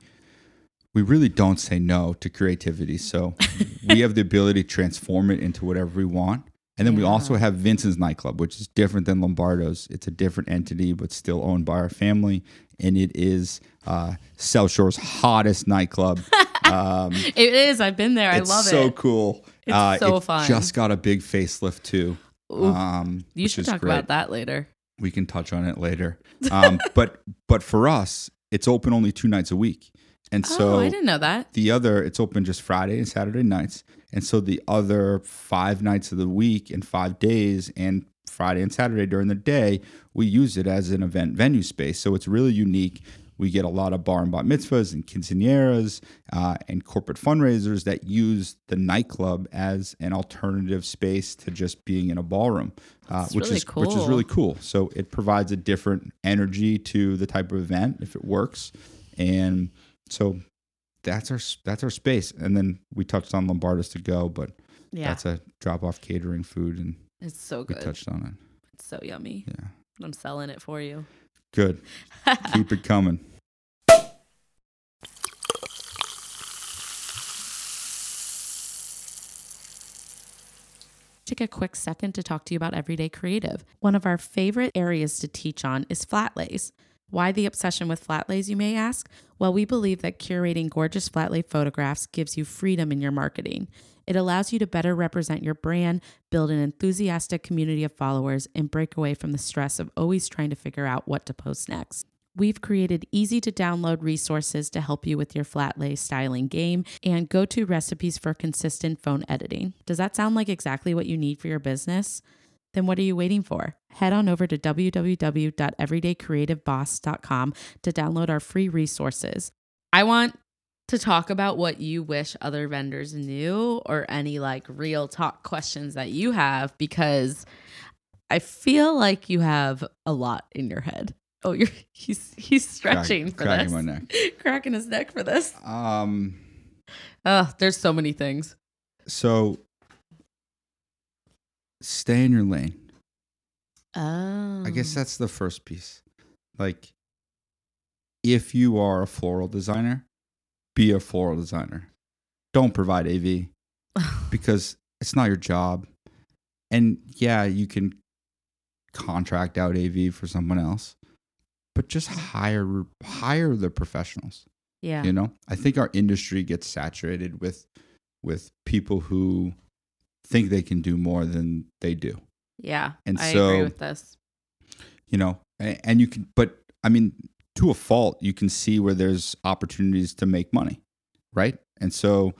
we really don't say no to creativity. So we have the ability to transform it into whatever we want. And then we also have Vincent's nightclub, which is different than Lombardo's. It's a different entity, but still owned by our family. And it is uh, South Shore's hottest nightclub. Um, It is. I've been there. I love so it. So cool. It's so it fun. Just got a big facelift too. Ooh, Um, you should talk great. about that later. We can touch on it later. Um, but but for us, it's open only two nights a week, and so oh, I didn't know that. the other it's open just Friday and Saturday nights, and so the other five nights of the week and five days and Friday and Saturday during the day, we use it as an event venue space. So it's really unique. We get a lot of bar and bat mitzvahs and quinceañeras uh, and corporate fundraisers that use the nightclub as an alternative space to just being in a ballroom, uh, which really is which is really cool. So it provides a different energy to the type of event if it works, and so that's our that's our space. And then we touched on Lombardo's to go, but Yeah, that's a drop off catering food, and it's so we good. touched on it. It's so yummy. Yeah, I'm selling it for you. good. Keep it coming. take a quick second to talk to you about Everyday Creative. One of our favorite areas to teach on is flat lays. Why the obsession with flat lays, you may ask? Well, we believe that curating gorgeous flat lay photographs gives you freedom in your marketing. It allows you to better represent your brand, build an enthusiastic community of followers, and break away from the stress of always trying to figure out what to post next. We've created easy to download resources to help you with your flat lay styling game and go to recipes for consistent phone editing. Does that sound like exactly what you need for your business? Then what are you waiting for? Head on over to www.everydaycreativeboss.com to download our free resources. I want to talk about what you wish other vendors knew or any like real talk questions that you have because I feel like you have a lot in your head. Oh, you're he's he's stretching for cracking this. my neck. Cracking his neck for this. Um, Oh, there's so many things. so stay in your lane. Oh. I guess that's the first piece. Like, if you are a floral designer, be a floral designer. Don't provide AV because it's not your job. And yeah, you can contract out AV for someone else, but just hire hire the professionals. yeah. You know, I think our industry gets saturated with with people who think they can do more than they do. Yeah. And I so- agree with this. you know and you can but i mean to a fault you can see where there's opportunities to make money right and so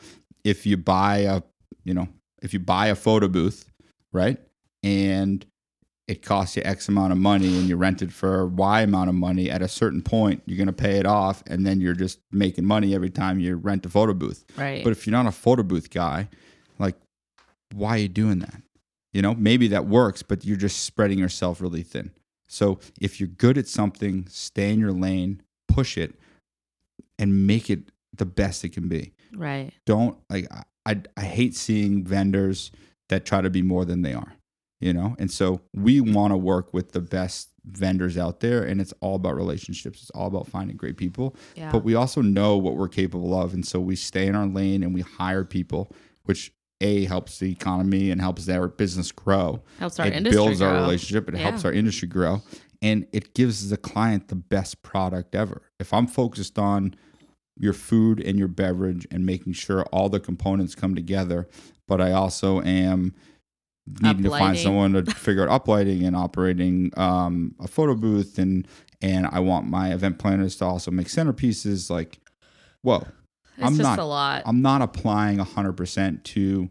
if you buy a you know if you buy a photo booth right and it costs you X amount of money and you rent it for Y amount of money, at a certain point, you're going to pay it off. And then you're just making money every time you rent a photo booth. Right. But if you're not a photo booth guy, like, why are you doing that? You know, maybe that works, but you're just spreading yourself really thin. So if you're good at something, stay in your lane, push it, and make it the best it can be. right. Don't like I I, hate seeing vendors that try to be more than they are. You know, and so we want to work with the best vendors out there, and it's all about relationships. It's all about finding great people. Yeah. But we also know what we're capable of, and so we stay in our lane and we hire people, which a helps the economy and helps our business grow. Helps our it industry builds our relationship. It helps our industry grow. And it gives the client the best product ever. If i'm focused on your food and your beverage and making sure all the components come together but i also am needing to find someone to figure out uplighting and operating um, a photo booth and and i want my event planners to also make centerpieces like whoa It's I'm just not- a lot. I'm not applying 100% to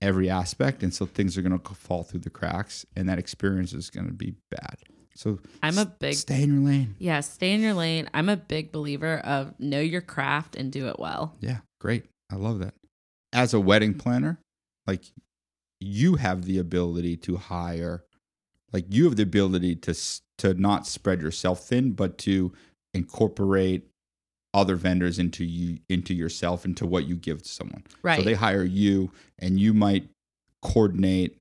every aspect. And so things are going to fall through the cracks and that experience is going to be bad. So I'm a big stay in your lane. yeah, stay in your lane. I'm a big believer of know your craft and do it well. Yeah, great. I love that. As a wedding planner, like you have the ability to hire, like you have the ability to to not spread yourself thin, but to incorporate other vendors into you into yourself into what you give to someone. Right. So they hire you, and you might coordinate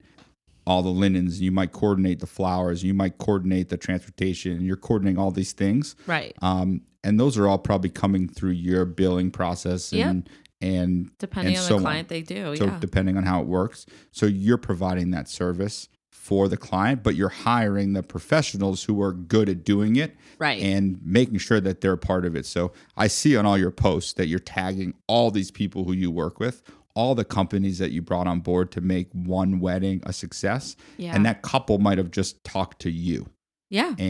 all the linens, and you might coordinate the flowers, and you might coordinate the transportation, and you're coordinating all these things. right. Um, and those are all probably coming through your billing process Yep. and and Depending and on so the on. client they do. so yeah. depending on how it works. So you're providing that service for the client, but you're hiring the professionals who are good at doing it right. and making sure that they're a part of it. So I see on all your posts that you're tagging all these people who you work with, all the companies that you brought on board to make one wedding a success. yeah. And that couple might have just talked to you.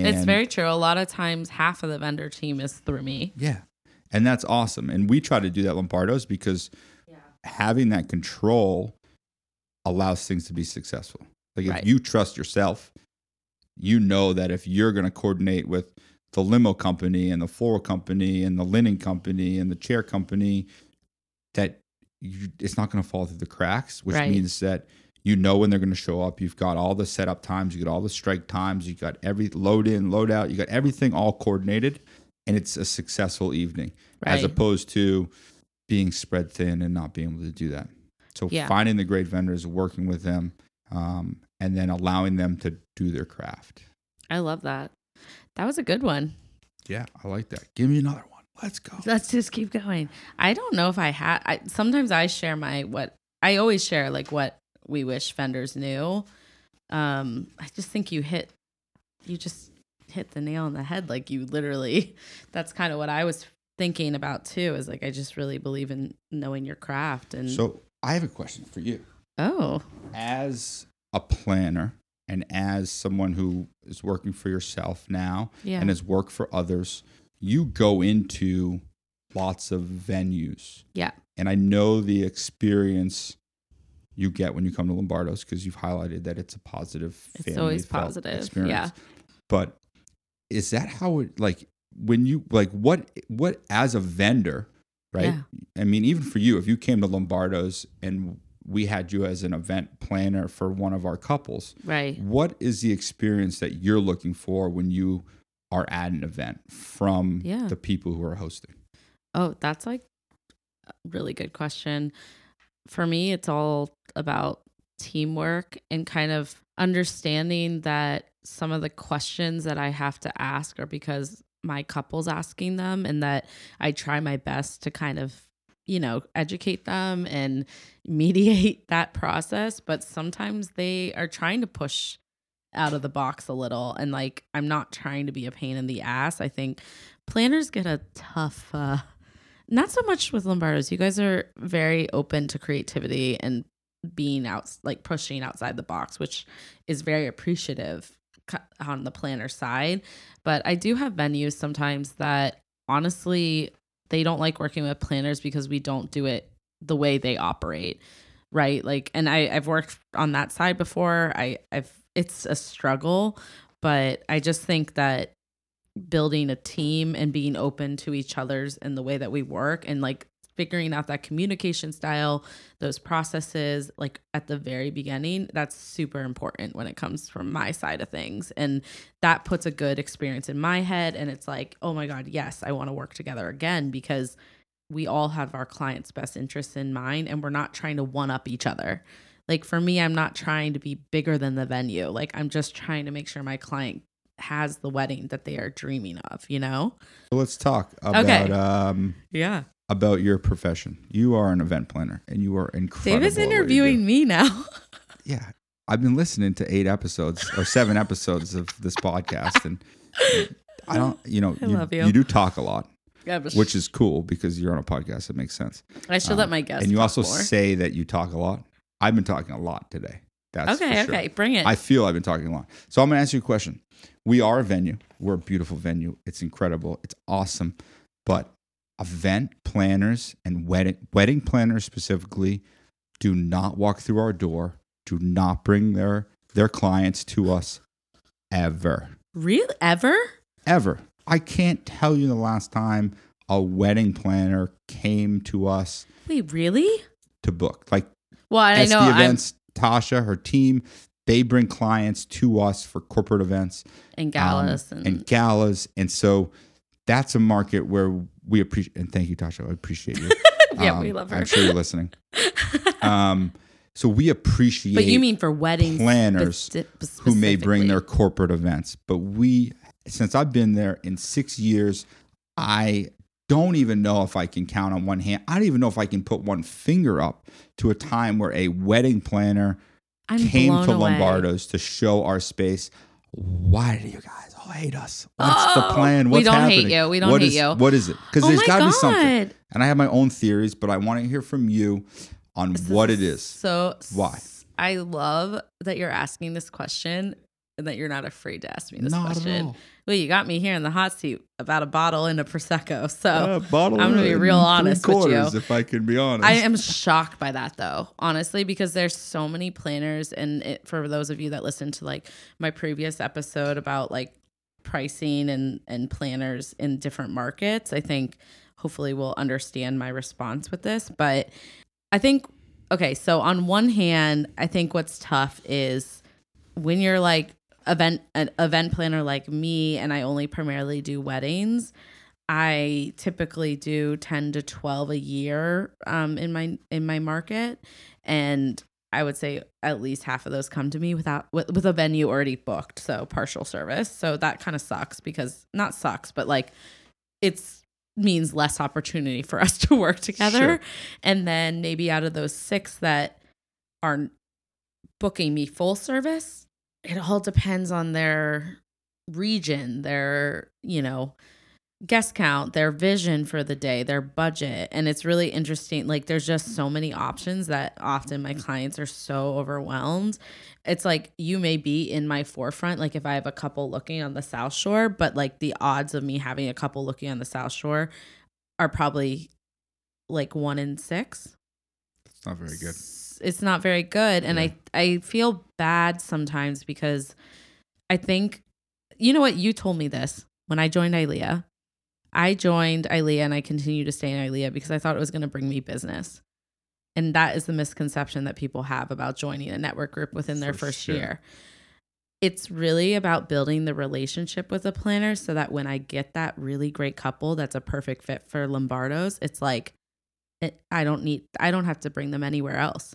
yeah. it's very true. A lot of times half of the vendor team is through me. Yeah. And that's awesome. And we try to do that at Lombardo's because having that control allows things to be successful. Like if Right. you trust yourself, you know that if you're going to coordinate with the limo company and the floral company and the linen company and the chair company, that you, it's not going to fall through the cracks, which Right. means that you know when they're going to show up. You've got all the setup times, you got all the strike times, you got every load in, load out, you got everything all coordinated, and it's a successful evening as opposed to being spread thin and not being able to do that. So Yeah. finding the great vendors, working with them, um, and then allowing them to do their craft. I love that. That was a good one. Yeah, I like that. Give me another one. Let's go. Let's just keep going. I don't know if I had. I, sometimes I share my what I always share like what we wish vendors knew. Um, I just think you hit, you just hit the nail on the head. Like you literally, that's kind of what I was thinking about too. Is like I just really believe in knowing your craft and So I have a question for you. Oh As a planner and as someone who is working for yourself now yeah and has worked for others, you go into lots of venues. yeah And I know the experience you get when you come to Lombardo's because you've highlighted that it's a positive It's always positive, experience. yeah. But is that how it like when you like what what as a vendor, right? Yeah. I mean, even for you, if you came to Lombardo's and we had you as an event planner for one of our couples, right what is the experience that you're looking for when you are at an event from Yeah. the people who are hosting? Oh, that's like a really good question. For me, it's all about teamwork and kind of understanding that some of the questions that I have to ask are because my couple's asking them and that I try my best to kind of, you know, educate them and mediate that process. But sometimes they are trying to push out of the box a little. And like, I'm not trying to be a pain in the ass. I think planners get a tough, uh, not so much with Lombardo's. You guys are very open to creativity and being out, like pushing outside the box, which is very appreciative on the planner side. But I do have venues sometimes that honestly, they don't like working with planners because we don't do it the way they operate. Right. Like, and I, I've worked on that side before. I, I've it's a struggle, but I just think that building a team and being open to each other's and the way that we work and like figuring out that communication style, those processes, like at the very beginning, that's super important when it comes from my side of things. And that puts a good experience in my head. And it's like, oh my God, yes, I want to work together again because we all have our clients' best interests in mind and we're not trying to one up each other. Like for me, I'm not trying to be bigger than the venue. Like I'm just trying to make sure my client has the wedding that they are dreaming of, you know? Let's talk about Okay. um Yeah. About your profession. You are an event planner and you are incredible. What you interviewing me now. Yeah. I've been listening to eight episodes or seven episodes of this podcast and I don't you know, you, love you. do talk a lot, Yeah, which is cool because you're on a podcast. It makes sense. I should let uh, my guests. and you also more. say that you talk a lot. I've been talking a lot today. That's okay, sure. okay, bring it. I feel I've been talking a lot. So I'm going to ask you a question. We are a venue. We're a beautiful venue. It's incredible. It's awesome. But event planners and wedding wedding planners specifically do not walk through our door. Do not bring their their clients to us ever. really ever? Ever. I can't tell you the last time a wedding planner came to us Wait, really? to book. Like Well, I know. I'm, events, Tasha, her team, they bring clients to us for corporate events and um, galas and, and galas. And so that's a market where we appreciate, and thank you, Tasha. I appreciate you. Yeah, we love her. I'm sure you're listening. um, so we appreciate but you mean for weddings planners speci- who may bring their corporate events. But we, since I've been there in six years, I don't even know if I can count on one hand. I don't even know if I can put one finger up to a time where a wedding planner I'm came to away. Lombardo's to show our space. Why do you guys hate us? What's the Oh, plan? we What's don't hate happening? you. We don't What hate is- you. What is it? Because Oh there's got to be something. And I have my own theories, but I want to hear from you on This what it is. So Why? I love that you're asking this question and that you're not afraid to ask me this Not question. Well, you got me here in the hot seat about a bottle and a prosecco. So Uh, bottle I'm gonna be real honest with you. If I can be honest, I am shocked by that though, honestly, because there's so many planners, and it, for those of you that listened to like my previous episode about like pricing and and planners in different markets, I think hopefully will understand my response with this. But I think okay, so on one hand, I think what's tough is when you're like event an event planner like me, and I only primarily do weddings. I typically do 10 to 12 a year um, in my in my market and I would say at least half of those come to me without with, with a venue already booked so partial service so that kind of sucks because not sucks but like it's means less opportunity for us to work together Sure. and then maybe out of those 6 that aren't booking me full service it all depends on their region their you know guest count, their vision for the day, their budget. And it's really interesting. Like, there's just so many options that often my clients are so overwhelmed. It's like you may be in my forefront, like if I have a couple looking on the South Shore, but like the odds of me having a couple looking on the South Shore are probably like one in six. it's not very good. It's not very good. And Yeah. I, I feel bad sometimes because I think, you know what? You told me this when I joined ILEA. I joined ILEA and I continue to stay in ILEA because I thought it was going to bring me business. And that is the misconception that people have about joining a network group within their For first sure. year. It's really about building the relationship with a planner so that when I get that really great couple that's a perfect fit for Lombardo's, it's like it, I don't need I don't have to bring them anywhere else.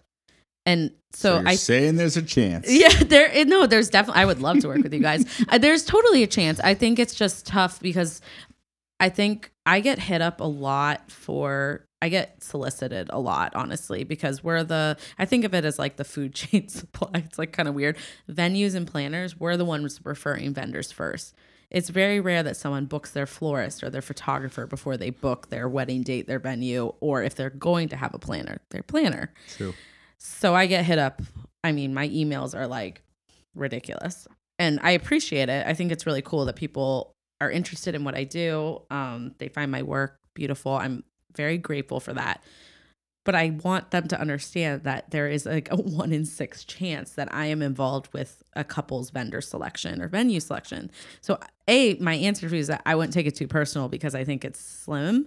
And so, you're I saying there's a chance. yeah, there. eh, No, there's definitely. I would love to work with you guys. Uh, there's totally a chance. I think it's just tough because I think I get hit up a lot for. I get solicited a lot, honestly, because we're the. I think of it as like the food chain supply. It's like kind of weird. Venues and planners, we're the ones referring vendors first. It's very rare that someone books their florist or their photographer before they book their wedding date, their venue, or if they're going to have a planner, their planner. True. So I get hit up. I mean, my emails are like ridiculous. And I appreciate it. I think it's really cool that people are interested in what I do. Um, they find my work beautiful. I'm very grateful for that. but I want them to understand that there is like a one in six chance that I am involved with a couple's vendor selection or venue selection. So, A, my answer to you is that I wouldn't take it too personal because I think it's slim.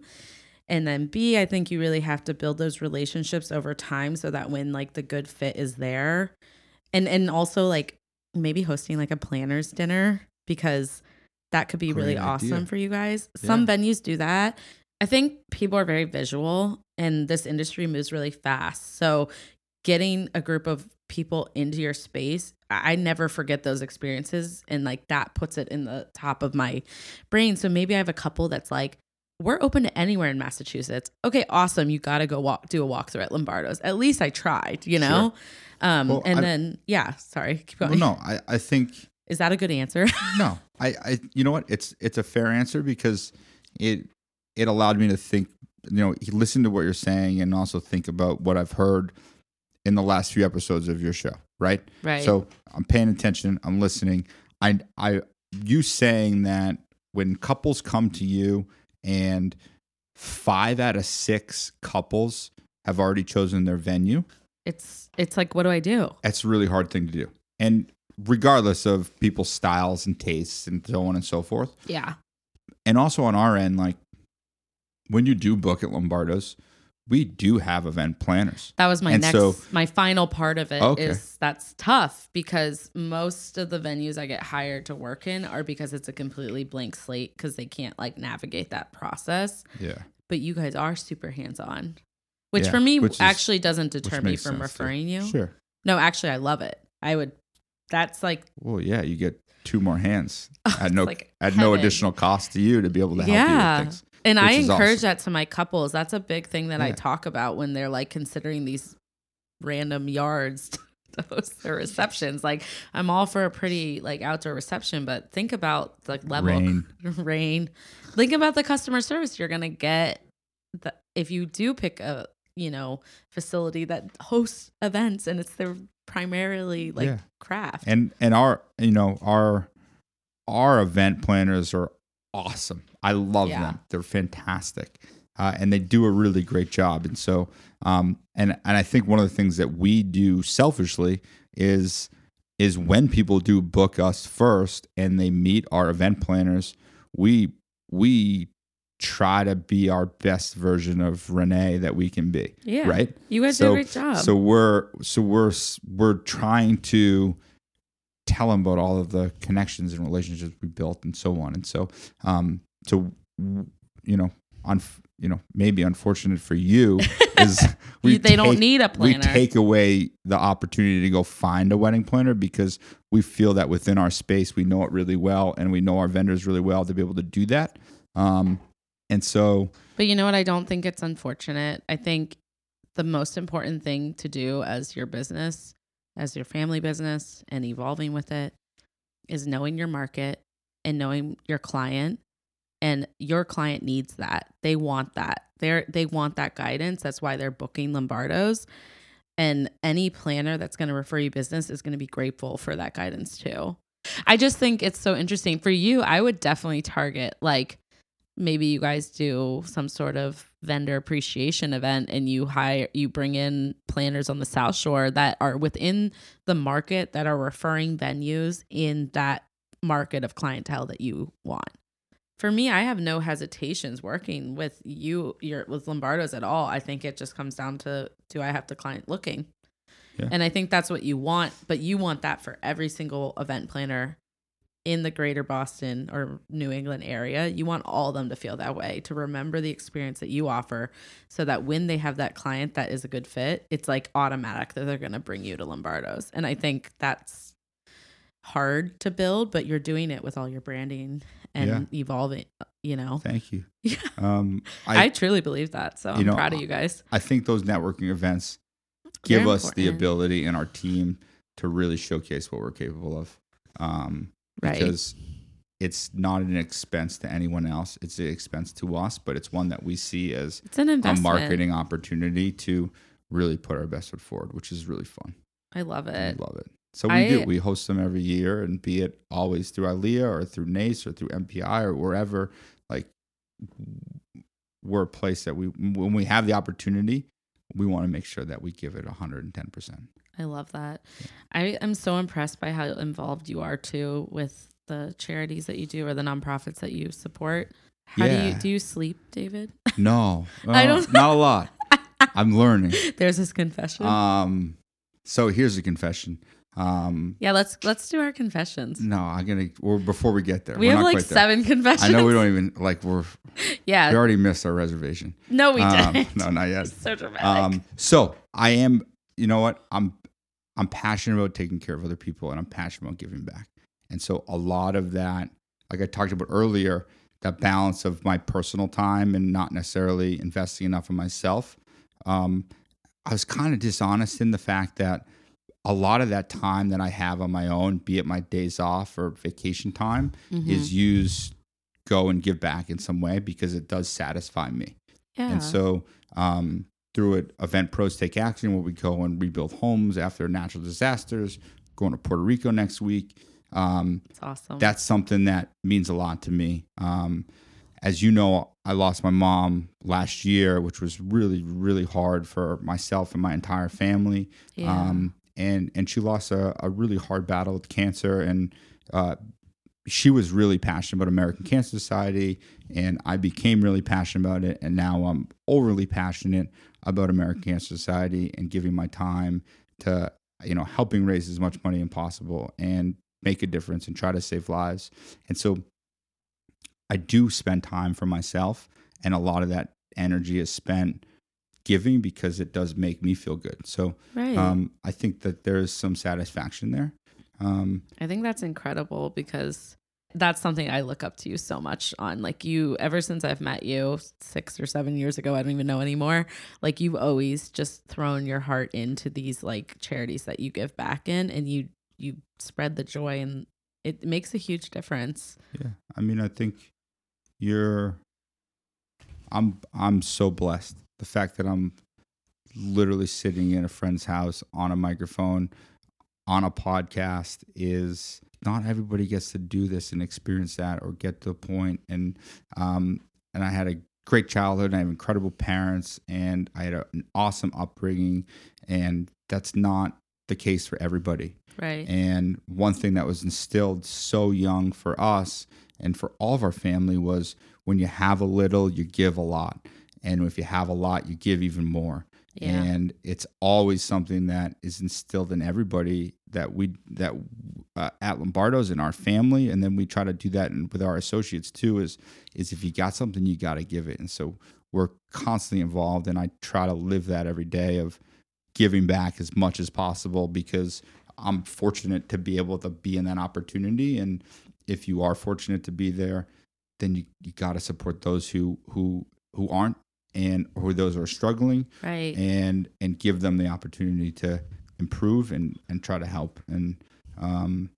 And then B, I think you really have to build those relationships over time so that when like the good fit is there. And and also like maybe hosting like a planners dinner because that could be Great really idea. awesome for you guys. Some venues do that. I think people are very visual and this industry moves really fast. So getting a group of people into your space, I never forget those experiences and like that puts it in the top of my brain. So maybe I have a couple that's like we're open to anywhere in Massachusetts. Okay, awesome. You got to go walk do a walkthrough at Lombardo's. At least I tried, you know? Um Well, and I- then yeah, sorry. Keep Well, going. no, I, I think Is that a good answer? no. I, I you know what? It's it's a fair answer because it it allowed me to think, you know, listen to what you're saying and also think about what I've heard in the last few episodes of your show, right? right. So I'm paying attention, I'm listening. I I you saying that when couples come to you and five out of six couples have already chosen their venue, it's it's like what do I do? that's a really hard thing to do. And regardless of people's styles and tastes and so on and so forth. Yeah. And also on our end, like when you do book at Lombardo's, we do have event planners. That was my And next so- my final part of it is Okay. that's tough because most of the venues I get hired to work in are because it's a completely blank slate because they can't like navigate that process. Yeah. But you guys are super hands on. Which Yeah, for me which is- actually doesn't deter me from sense, too. referring you. Sure. No, actually I love it. I would that's like Well, yeah, you get two more hands oh, at no like at no additional cost to you to be able to help Yeah. you with things. And I encourage awesome. that to my couples. That's a big thing that I talk about when they're like considering these random yards to host their receptions. Like I'm all for a pretty like outdoor reception, but think about the level Rain. rain. Think about the customer service you're gonna get the, if you do pick a you know facility that hosts events and it's their primarily like Yeah. craft. And and our you know our our event planners are awesome. I love Yeah. them. They're fantastic, uh, and they do a really great job. And so, um, and and I think one of the things that we do selfishly is is when people do book us first and they meet our event planners, we we try to be our best version of Renee that we can be. yeah. Right. You guys do a great job. So we're so we're we're trying to tell them about all of the connections and relationships we built and so on and so um so you know on you know maybe unfortunate for you is You- they don't need a planner. we take away the opportunity to go find a wedding planner because we feel that within our space we know it really well and we know our vendors really well to be able to do that um and so But you know what? I don't think it's unfortunate. I think the most important thing to do as your business, as your family business, and evolving with it is knowing your market and knowing your client. And your client needs that. They want that. They're they want that guidance. That's why they're booking Lombardos. And any planner that's going to refer you business is going to be grateful for that guidance too. I just think it's so interesting for you. I would definitely target like maybe you guys do some sort of vendor appreciation event and you hire you bring in planners on the south shore that are within the market that are referring venues in that market of clientele that you want. For me i have no hesitations working with you your with lombardos at all. I think it just comes down to do i have the client looking? Yeah. and i think that's what you want but you want that for every single event planner in the greater Boston or New England area, you want all of them to feel that way, to remember the experience that you offer so that when they have that client that is a good fit, it's like automatic that they're going to bring you to Lombardo's. And I think that's hard to build, but you're doing it with all your branding and evolving, you know. thank you Yeah. um I, truly believe that. So I'm know, proud of you guys. I think those networking events give us the ability in our team to really showcase what we're capable of. Um, Right. Because it's not an expense to anyone else; it's an expense to us, but it's one that we see as It's an a marketing opportunity to really put our best foot forward, which is really fun. I love it. I love it. So we I- do. We host them every year, and be it always through ILEA or through NACE or through MPI or wherever. Like we're a place that we when we have the opportunity, we want to make sure that we give it 110%. I love that. I am so impressed by how involved you are too with the charities that you do or the nonprofits that you support. How do you do you sleep, David? No, I uh, don't- not a lot. I'm learning. There's his confession. Um, so here's a confession. Um, yeah, let's let's do our confessions. no, I'm gonna. Or before we get there, We we're have not like quite there. seven confessions. I know we don't even like. We're Yeah. we already missed our reservation. no, we Um, didn't. no, not yet. so dramatic. Um, so I am. You know what? I'm. I'm passionate about taking care of other people, and I'm passionate about giving back. And so a lot of that, like I talked about earlier, that balance of my personal time and not necessarily investing enough in myself. Um, I was kind of dishonest in the fact that a lot of that time that I have on my own, be it my days off or vacation time, Mm-hmm. is used go and give back in some way because it does satisfy me. yeah. And so, um, through it, Event Pros Take Action, where we go and rebuild homes after natural disasters, going to Puerto Rico next week. Um, it's awesome. that's something that means a lot to me. Um, as you know, I lost my mom last year, which was really, really hard for myself and my entire family. Yeah. Um, and and she lost a, a really hard battle with cancer, and uh, she was really passionate about American Cancer Society, and I became really passionate about it, and now I'm overly passionate about American Cancer Society and giving my time to you know helping raise as much money as possible and make a difference and try to save lives. And so I do spend time for myself, and a lot of that energy is spent giving because it does make me feel good. So right. um, I think that there's some satisfaction there. Um, I think that's incredible because that's something I look up to you so much on. Like you, ever since I've met you six or seven years ago, I don't even know anymore. Like you've always just thrown your heart into these like charities that you give back in, and you you spread the joy, and it makes a huge difference. yeah, I mean, I think you're. I'm I'm so blessed. The fact that I'm literally sitting in a friend's house on a microphone on a podcast is not everybody gets to do this and experience that or get to a point and um and I had a great childhood and I have incredible parents and I had a, an awesome upbringing and that's not the case for everybody Right. and one thing that was instilled so young for us and for all of our family was when you have a little, you give a lot. And if you have a lot, you give even more. Yeah. And it's always something that is instilled in everybody that we that uh, at Lombardo's in our family, and then we try to do that with our associates too. Is is if you got something, you got to give it. And so we're constantly involved, and I try to live that every day of giving back as much as possible because I'm fortunate to be able to be in that opportunity. And if you are fortunate to be there, then you, you got to support those who who who aren't and or those who are struggling right. and and give them the opportunity to improve and and try to help. And um,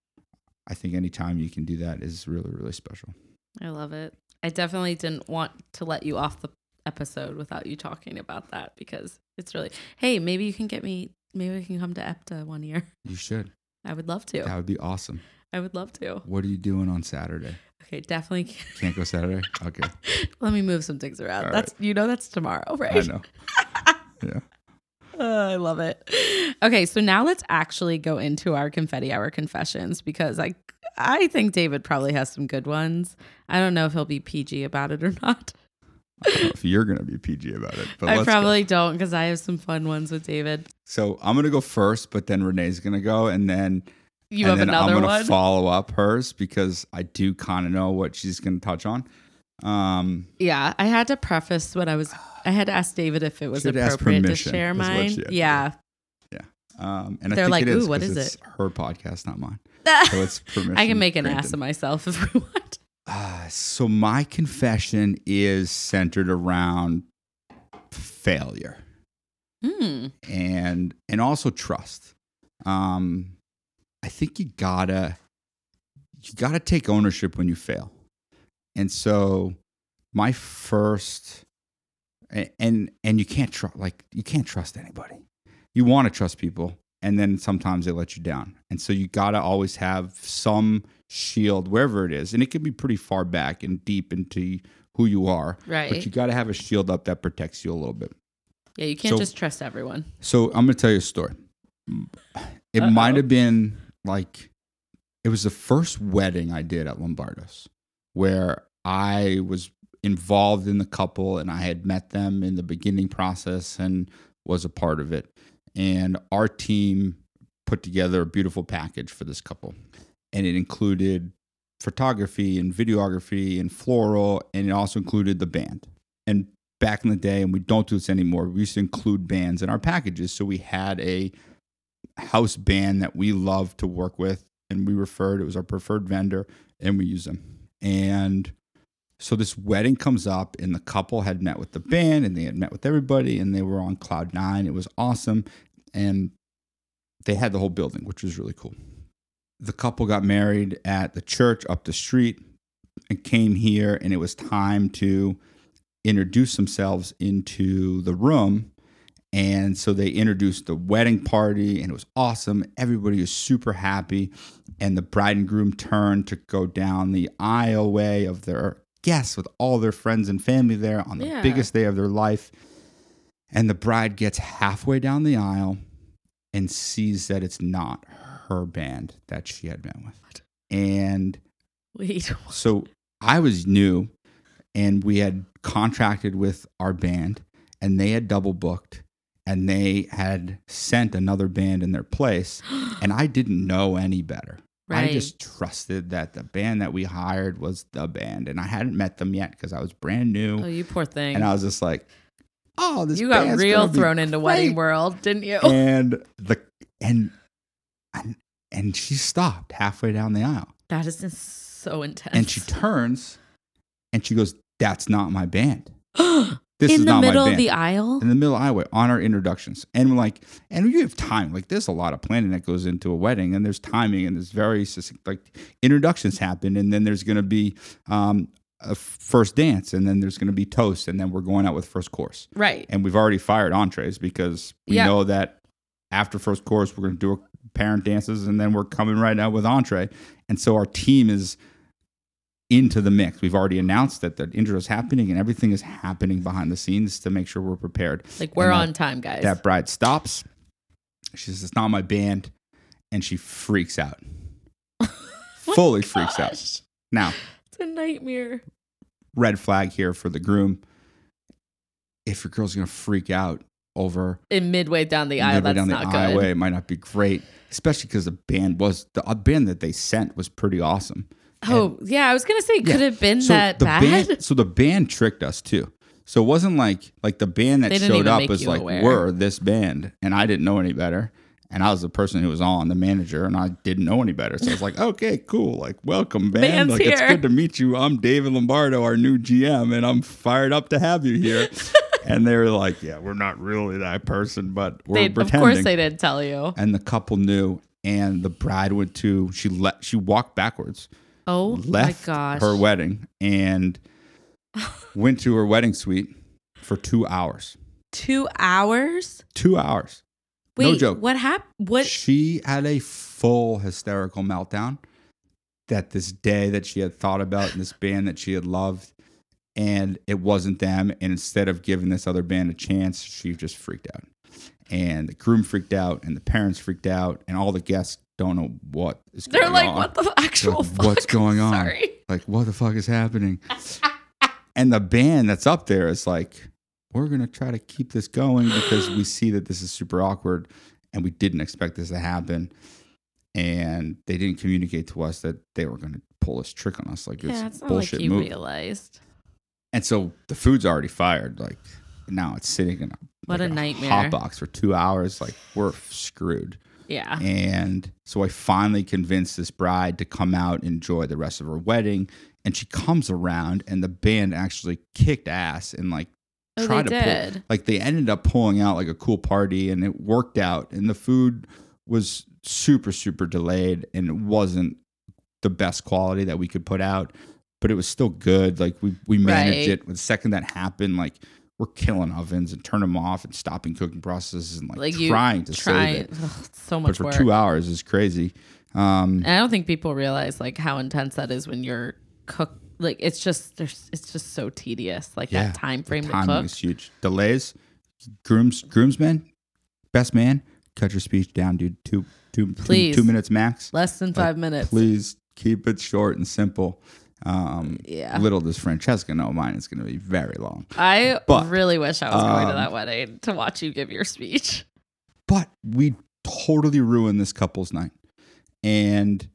I think anytime you can do that is really really special. I love it. I definitely didn't want to let you off the episode without you talking about that because it's really, hey, maybe you can get me, maybe we can come to EPTA one year. You should. I would love to. That would be awesome. I would love to. What are you doing on Saturday? Okay, definitely. Can't go Saturday. Okay, Let me move some things around. All that's you know that's tomorrow, right? I know. Yeah. Uh, I love it. Okay, so now let's actually go into our confetti hour confessions because I I think David probably has some good ones. I don't know if he'll be PG about it or not. I don't know if you're gonna be PG about it, but I let's go. probably don't because I have some fun ones with David. So I'm gonna go first, but then Renee's gonna go, and then You and have another I'm gonna one. follow up hers because I do kind of know what she's gonna touch on. Um, Yeah, I had to preface what I was. I had to ask David if it was appropriate to share mine. Yeah. Yeah, um, and They're think like, it is "Ooh, what is it's it?" Her podcast, not mine. So it's permission. I can make an granted. ass of myself if we want. Uh, so my confession is centered around failure. Hmm. and and also trust. Um, I think you gotta you gotta take ownership when you fail, and so my first and and you can't trust like you can't trust anybody. You want to trust people, and then sometimes they let you down, and so you gotta always have some shield wherever it is, and it can be pretty far back and deep into who you are, Right. but you got to have a shield up that protects you a little bit. Yeah, you can't So- just trust everyone. So I'm gonna tell you a story. It Uh-oh. might have been like it was the first wedding I did at Lombardo's where I was involved in the couple and I had met them in the beginning process and was a part of it. And our team put together a beautiful package for this couple. And it included photography and videography and floral, and it also included the band. And back in the day, and we don't do this anymore, we used to include bands in our packages. So we had a house band that we loved to work with, and we referred, it was our preferred vendor, and we use them. And so this wedding comes up, and the couple had met with the band, and they had met with everybody, and they were on cloud nine. It was awesome. And they had the whole building, which was really cool. The couple got married at the church up the street and came here, and it was time to introduce themselves into the room. And so they introduced the wedding party, and it was awesome. Everybody was super happy. And the bride and groom turned to go down the aisleway of their guests with all their friends and family there on the Yeah. biggest day of their life. And the bride gets halfway down the aisle and sees that it's not her band that she had met with. And Wait. so I was new and we had contracted with our band and they had double booked and they had sent another band in their place and I didn't know any better. I just trusted that the band that we hired was the band and I hadn't met them yet because I was brand new Oh, you poor thing. and I was just like, "Oh, this you got real thrown into wedding world, didn't you? and the and and and she stopped halfway down the aisle that is so intense. and she turns and she goes that's not my band this in is the not middle my of the aisle. in the middle highway on our introductions. And we're like and you have time. Like there's a lot of planning that goes into a wedding and there's timing and there's very like introductions happen and then there's going to be um, a first dance and then there's going to be toast and then we're going out with first course. Right. and we've already fired entrees because we know that after first course we're going to do a parent dances and then we're coming right out with entree. And so our team is into the mix we've already announced that the intro is happening and everything is happening behind the scenes to make sure we're prepared Like we're And that- on time, guys. that bride stops she says it's not my band and she freaks out oh fully freaks out now It's a nightmare. red flag here for the groom if your girl's going to freak out over In midway down the aisle, midway that's down the not good. it might not be great, especially because the band was the band that they sent was pretty awesome. Oh yeah, I was gonna say, could Yeah. it have been So that the bad? band, so the band tricked us too. So it wasn't like like the band that showed up was like aware. we're this band, and I didn't know any better. And I was the person who was on, the manager, and I didn't know any better. So I was like, okay, cool. Like, welcome, band. Band's like, it's good to meet you. I'm David Lombardo, our new GM, and I'm fired up to have you here. and they were like, yeah, we're not really that person, but we're They, of pretending course, they didn't tell you. and the couple knew and the bride went to she let she walked backwards Oh left my gosh! her wedding and went to her wedding suite for two hours Two hours. two hours Wait, no joke what happened? What? she had a full hysterical meltdown that this day that she had thought about and this band that she had loved and it wasn't them and instead of giving this other band a chance she just freaked out and the groom freaked out and the parents freaked out and all the guests don't know what is going on. They're going like, on. what the actual Like, fuck? what's going on? Sorry. like what the fuck is happening and the band that's up there is like we're gonna try to keep this going because we see that this is super awkward and we didn't expect this to happen and they didn't communicate to us that they were gonna pull this trick on us like Yeah, it's bullshit like you move realized. and so the food's already fired like now it's sitting in a What like a nightmare. hot box for two hours like we're screwed Yeah. and so I finally convinced this bride to come out and enjoy the rest of her wedding. And she comes around, and the band actually kicked ass and like Oh, tried they to pull. Like they ended up pulling out like a cool party, and it worked out. And the food was super super delayed, and it wasn't the best quality that we could put out, but it was still good. Like we we managed Right. it. The second that happened, like we're killing ovens and turn them off and stopping cooking processes and like, Like trying to try save it Ugh, so but much for work. two hours is crazy. Um, I don't think people realize like how intense that is when you're cook. Like it's just there's it's just so tedious. Like yeah, that time frame to cook. is huge. Delays, grooms groomsmen, best man, cut your speech down, dude. Two two two, Please. two minutes max. Less than five minutes. Please keep it short and simple. Um, Yeah. Little does Francesca know mine is going to be very long. I But, really wish I was going to um, that wedding to watch you give your speech. But we totally ruined this couple's night. And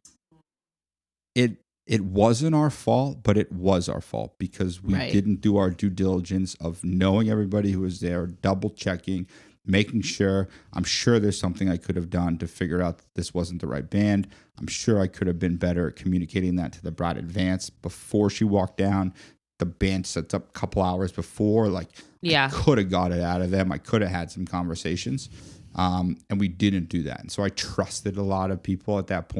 it it wasn't our fault, but it was our fault because we Right. didn't do our due diligence of knowing everybody who was there, double checking, making sure. I'm sure there's something I could have done to figure out that this wasn't the right band. I'm sure I could have been better at communicating that to the bride advance before she walked down. The band sets up a couple hours before, like Yeah. could have got it out of them. I could have had some conversations. Um, and we didn't do that. And so I trusted a lot of people at that.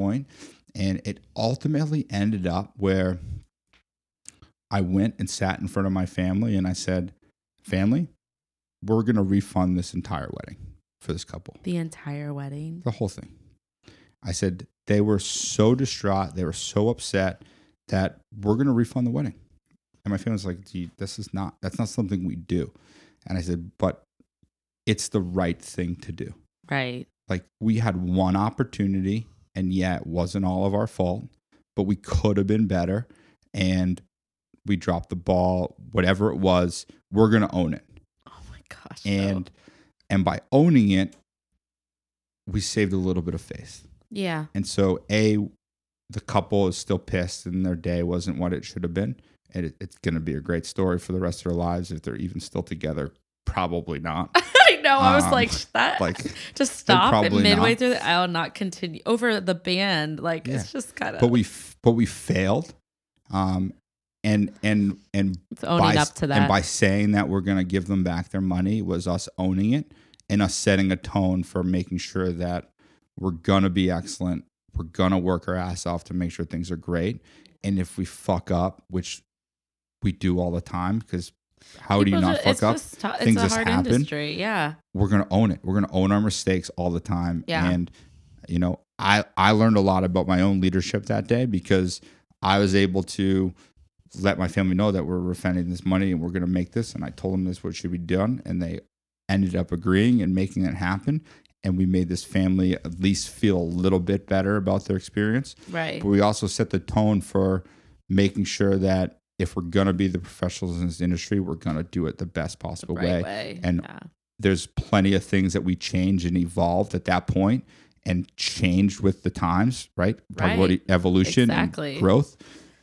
And it ultimately ended up where I went and sat in front of my family and I said, Family, we're going to refund this entire wedding for this couple, The entire wedding. the whole thing. I said, They were so distraught. They were so upset that we're going to refund the wedding. And my family's like, Gee, this is not, that's not something we do. And I said, But it's the right thing to do. Right. Like we had one opportunity and yeah, it wasn't all of our fault, but we could have been better and we dropped the ball, whatever it was, we're going to own it. Gosh. And and by owning it, we saved a little bit of faith. yeah. And so a the couple is still pissed and their day wasn't what it should have been. And it, it's going to be a great story for the rest of their lives if they're even still together. Probably not. I know. I was Um, like, that. like just stop and midway not. through the I'll not continue over the band. Like it's just kind of but we f- but we failed um and and and owning by, up to that. and by saying that we're going to give them back their money was us owning it and us setting a tone for making sure that we're going to be excellent we're going to work our ass off to make sure things are great and if we fuck up which we do all the time because how do you not ju- fuck up Just, tou- Things it's a just hard happen. industry. Yeah. we're going to own it. We're going to own our mistakes all the time. Yeah. And you know, I I learned a lot about my own leadership that day because I was able to let my family know that we're refunding this money and we're going to make this and I told them this what should be done and they ended up agreeing and making it happen and we made this family at least feel a little bit better about their experience. Right. But we also set the tone for making sure that if we're going to be the professionals in this industry, we're going to do it the best possible right way way. and yeah. there's plenty of things that we changed and evolved at that point and changed with the times, right? Right. evolution Exactly. and growth.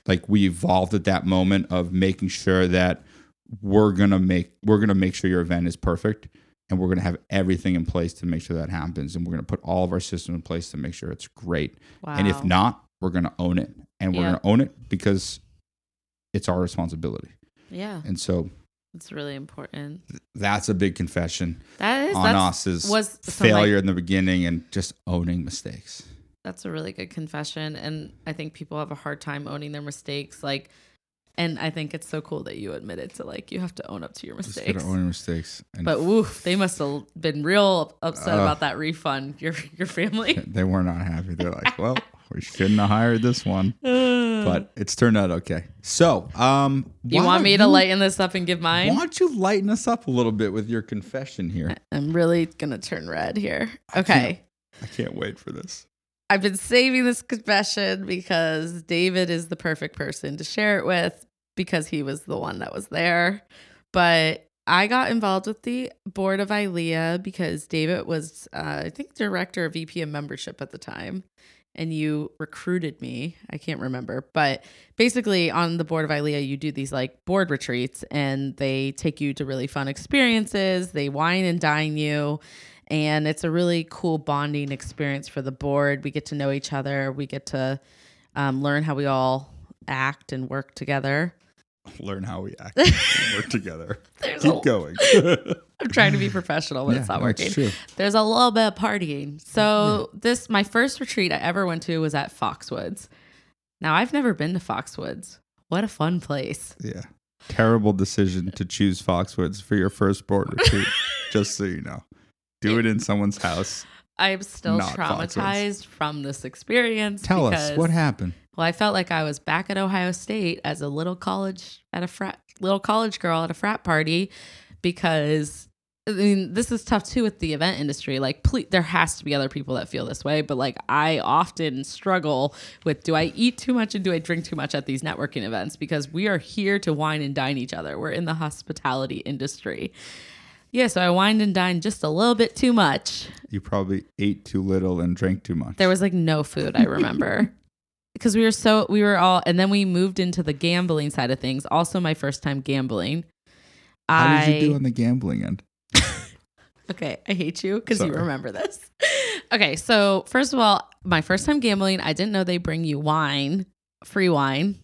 Like we evolved at that moment of making sure that we're gonna make we're gonna make sure your event is perfect and we're gonna have everything in place to make sure that happens and we're gonna put all of our system in place to make sure it's great. wow. And if not, we're gonna own it. And we're Yeah. gonna own it because it's our responsibility. yeah, And so it's really important. that's a big confession That is on us is was so failure in the beginning and just owning mistakes. That's a really good confession, and I think people have a hard time owning their mistakes. Like, and I think it's so cool that you admitted to like you have to own up to your mistakes. gotta own mistakes. And But woof, they must have been real upset Ugh. about that refund. Your your family. they were not happy. They're like, well, we shouldn't have hired this one. But it's turned out okay. So, um, you want me to you- lighten this up and give mine Why don't you lighten us up a little bit with your confession here? I'm really gonna turn red here. Okay. I can't wait for this. I've been saving this confession because David is the perfect person to share it with because he was the one that was there. But I got involved with the board of ILEA because David was, uh, I think, director of VP of membership at the time. And you recruited me. I can't remember. But basically, on the board of ILEA, you do these like board retreats and they take you to really fun experiences. They wine and dine you and it's a really cool bonding experience for the board. We get to know each other. We get to um, learn how we all act and work together. Learn how we act, and work together. There's Keep a, going. I'm trying to be professional, but Yeah, it's not working. true. There's a little bit of partying. So this my first retreat I ever went to was at Foxwoods. Now I've never been to Foxwoods. What a fun place. Yeah. Terrible decision to choose Foxwoods for your first board retreat. just so you know, do it in someone's house. I'm still Not Foxwoods. traumatized from this experience. Tell us what happened. Well, I felt like I was back at Ohio State as a little college at a frat little college girl at a frat party because I mean, this is tough too with the event industry. Like, please, there has to be other people that feel this way, but like, I often struggle with do I eat too much and do I drink too much at these networking events? Because we are here to wine and dine each other. We're in the hospitality industry. Yeah, so I wined and dined just a little bit too much. You probably ate too little and drank too much. There was like no food, I remember. Because we were so, we were all, and then we moved into the gambling side of things. Also, my first time gambling. How I, did you do on the gambling end? Okay, I hate you because you remember this. Okay, so first of all, my first time gambling, I didn't know they bring you wine, free wine.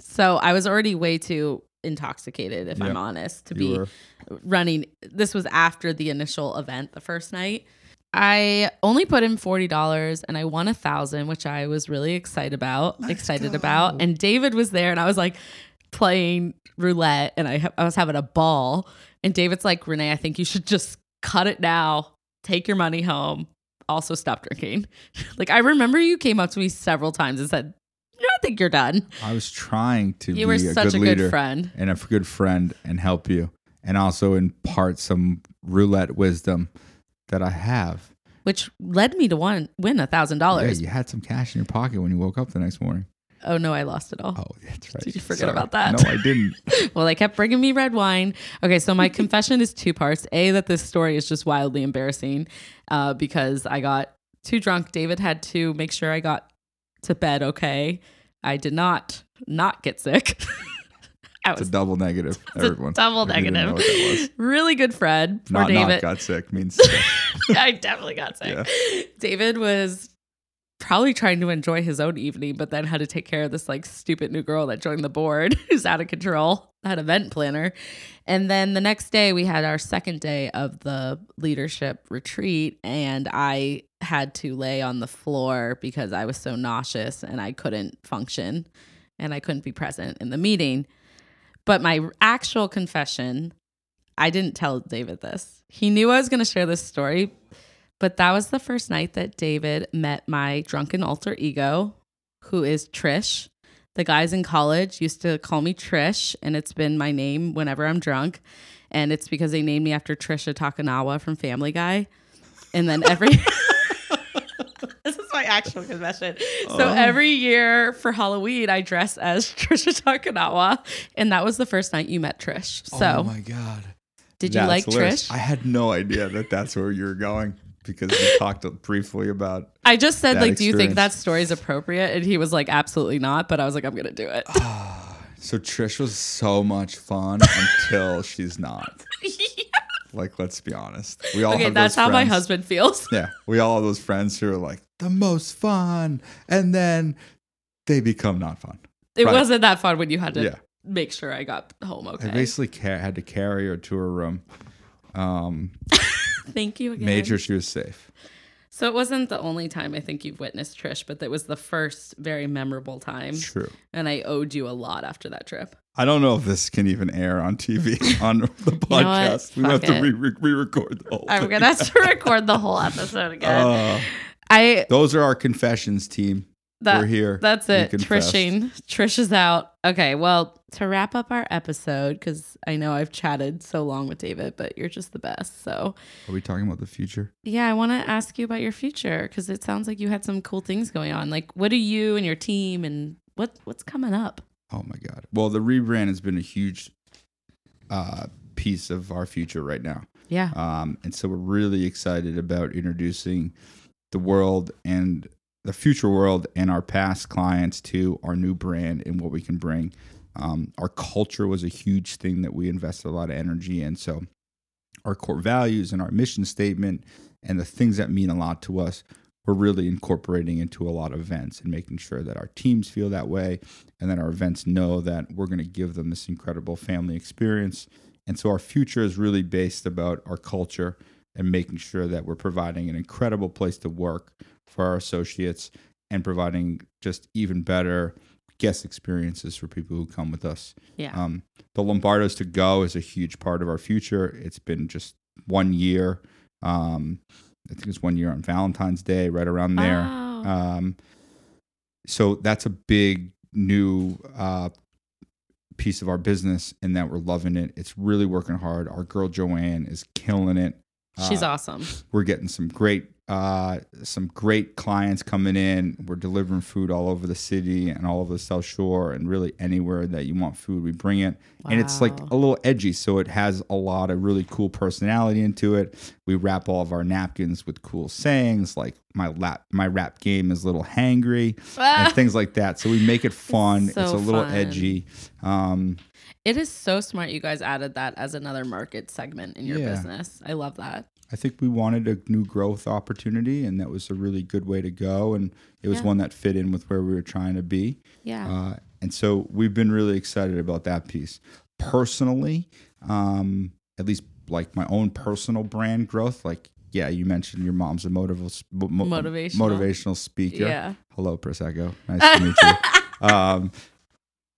So I was already way too intoxicated, if I'm honest, to You be were- running. This was after the initial event, the first night. I only put in forty dollars and I won a thousand, which I was really excited about. excited go. about, and David was there, and I was like playing roulette, and I ha- I was having a ball. And David's like, Renee, I think you should just cut it now. Take your money home. Also, stop drinking. like I remember you came up to me several times and said, "I think you're done." I was trying to You be were a such good a leader good friend. and a good friend and help you, and also impart some roulette wisdom that I have. which led me to one win a thousand dollars. you had some cash in your pocket when you woke up the next morning. Oh no, I lost it all. Oh, that's right. Did you forget Sorry. about that? No, I didn't. Well, they kept bringing me red wine. Okay, so my confession is two parts. A, that this story is just wildly embarrassing uh, because I got too drunk. David had to make sure I got to bed okay. I did not not get sick. I It's a double negative. a Everyone. double If you didn't know negative. was. really good friend Not David. not got sick means sick. I definitely got sick. Yeah. David was probably trying to enjoy his own evening, but then had to take care of this like stupid new girl that joined the board who's out of control, that event planner. And then the next day we had our second day of the leadership retreat and I had to lay on the floor because I was so nauseous and I couldn't function and I couldn't be present in the meeting. But my actual confession, I didn't tell David this. He knew I was going to share this story, but that was the first night that David met my drunken alter ego, who is Trish. The guys in college used to call me Trish, and it's been my name whenever I'm drunk. And it's because they named me after Tricia Takanawa from Family Guy. And then every. this is my actual confession. So Oh. every year for Halloween, I dress as Tricia Takanawa. And that was the first night you met Trish. Oh so oh my god. did you That's like hilarious. Trish? I had no idea that that's where you were going because we talked briefly about. I just said, that like, do you think that story is appropriate? And he was like, absolutely not. But I was like, I'm going to do it. Ah, so Trish was so much fun until she's not. Like, let's be honest. We all okay, have that's those how my husband feels. Yeah, we all have those friends who are like the most fun, and then they become not fun. It Right. wasn't that fun when you had to Yeah. make sure I got home okay. I basically ca- had to carry her to her room, um, Thank you again. made sure she was safe. So it wasn't the only time I think you've witnessed Trish, but that was the first very memorable time. True. And I owed you a lot after that trip. I don't know if this can even air on TV on the know what? podcast. we have Fuck to re- re- record the whole I'm thing. to have to record the whole episode again. Uh, I those are our confessions, team. that, We're here. That's it. Trishing. Trish is out. Okay. Well, to wrap up our episode, because I know I've chatted so long with David, but you're just the best. So, Are we talking about the future? yeah, I want to ask you about your future because it sounds like you had some cool things going on. Like, what do you and your team and what what's coming up? Oh my god. Well, the rebrand has been a huge uh, piece of our future right now. Yeah. Um, and so we're really excited about introducing the world and the future world and our past clients to our new brand and what we can bring. Um, our culture was a huge thing that we invested a lot of energy in. So our core values and our mission statement and the things that mean a lot to us, we're really incorporating into a lot of events and making sure that our teams feel that way and that our events know that we're going to give them this incredible family experience. And so our future is really based about our culture and making sure that we're providing an incredible place to work for our associates and providing just even better guest experiences for people who come with us. Yeah. Um, the Lombardos to go is a huge part of our future. It's been just one year. Um, I think it's one year on Valentine's Day, right around there. Oh. Um, so that's a big new uh, piece of our business and that we're loving it. It's really working hard. Our girl Joanne is killing it. She's Uh, awesome. we're getting some great uh, some great clients coming in. We're delivering food all over the city and all over the South Shore and really anywhere that you want food, we bring it. And it's like a little edgy, so it has a lot of really cool personality into it. We wrap all of our napkins with cool sayings like my lap my rap game is a little hangry and things like that. So we make it fun. So it's a little fun. edgy. Um, It is so smart you guys added that as another market segment in your Yeah. business. I love that. I think we wanted a new growth opportunity, and that was a really good way to go. And it was Yeah. one that fit in with where we were trying to be. Yeah. Uh, and so we've been really excited about that piece. Personally, um, at least like my own personal brand growth, like, yeah, you mentioned your mom's a motivational, mo- Motivational. motivational speaker. yeah. Hello, Prosecco. Nice to meet you. Um,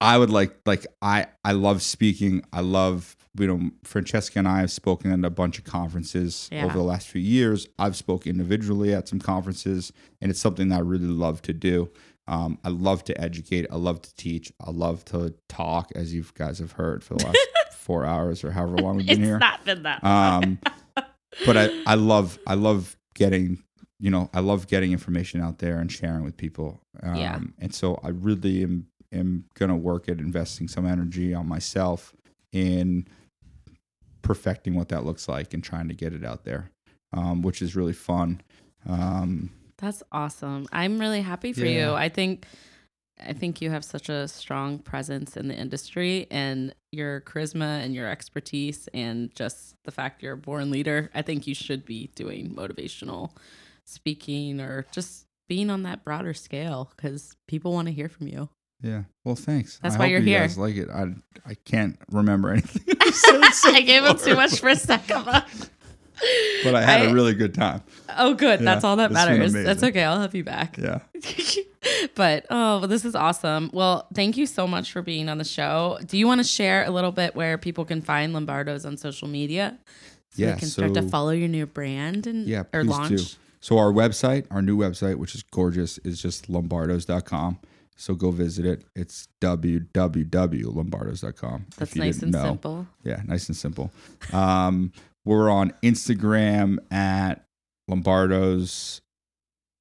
I would like, like, I, I love speaking. I love, you know, Francesca and I have spoken at a bunch of conferences Yeah. over the last few years. I've spoken individually at some conferences, and it's something that I really love to do. Um, I love to educate. I love to teach. I love to talk, as you guys have heard for the last four hours or however long we've been It's here. It's not been that. Um, but I, I love I love getting you know I love getting information out there and sharing with people. Um, Yeah. And so I really am am gonna work at investing some energy on myself in perfecting what that looks like and trying to get it out there, um, which is really fun. Um, That's awesome. I'm really happy for Yeah. you. I think I think you have such a strong presence in the industry and your charisma and your expertise and just the fact you're a born leader. I think you should be doing motivational speaking or just being on that broader scale cuz people want to hear from you. Yeah. Well, thanks. That's I why hope you're you here. Guys like it. I I can't remember anything. you so I gave him too much for a second. But I had a a really good time. Oh good. Yeah, That's all that matters. That's okay. I'll have you back. Yeah. but oh, well, this is awesome. Well, thank you so much for being on the show. Do you want to share a little bit where people can find Lombardo's on social media? So Yeah, they can start to follow your new brand and Yeah, or launch. do. So our website, our new website, which is gorgeous, is just lombardos.com. So go visit it. It's www.lombardos.com. That's nice and know. simple. Yeah, nice and simple. Um, we're on Instagram at Lombardos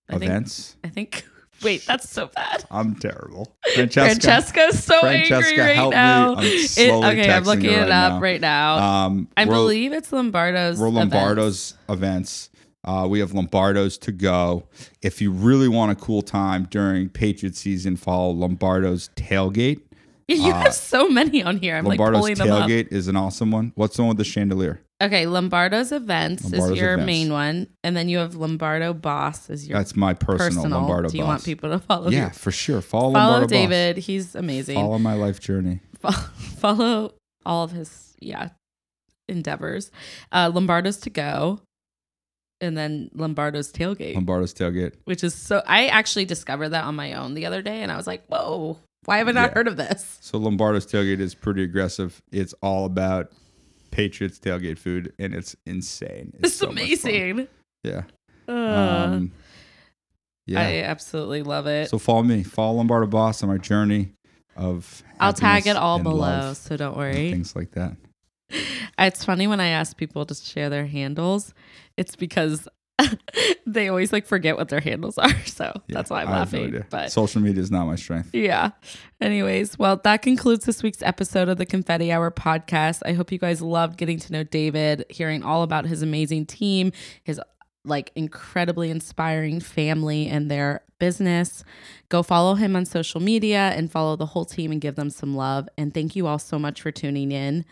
I think events. I think wait, that's so bad. I'm terrible. Francesca. Francesca's so Francesca, angry right now. I'm It- okay, I'm looking it right up now. right now. Um, I believe it's Lombardo's. We're events. Lombardo's events. Uh, we have Lombardo's to go. If you really want a cool time during Patriot season, follow Lombardo's Tailgate. You uh, have so many on here. I'm like Lombardo's pulling them up. Tailgate is an awesome one. What's the one with the chandelier? Okay, Lombardo's events Lombardo's is your Events. main one, and then you have Lombardo Boss is your That's my personal, personal. Lombardo Do you boss. want people to follow? yeah, you? for sure. Follow, follow Lombardo David. He's amazing. Follow my life journey. Follow all of his yeah endeavors. Uh, Lombardo's to go, and then Lombardo's tailgate, Lombardo's Tailgate. which is so. I actually discovered that on my own the other day, and I was like, "Whoa, why have I not Yeah. heard of this?" So Lombardo's Tailgate is pretty aggressive. It's all about Patriots tailgate food, and it's insane. It's, so amazing. Yeah. Uh, Um, yeah. I absolutely love it. So follow me, follow Lombardo Boss on my journey of. I'll tag it all below, so don't worry. Things like that. It's funny when I ask people to share their handles, it's because they always like forget what their handles are. So Yeah, that's why I'm have no laughing. but social media is not my strength. yeah. Anyways, well, that concludes this week's episode of the Confetti Hour podcast. I hope you guys loved getting to know David, hearing all about his amazing team, his like incredibly inspiring family and their business. Go follow him on social media and follow the whole team and give them some love. And thank you all so much for tuning in.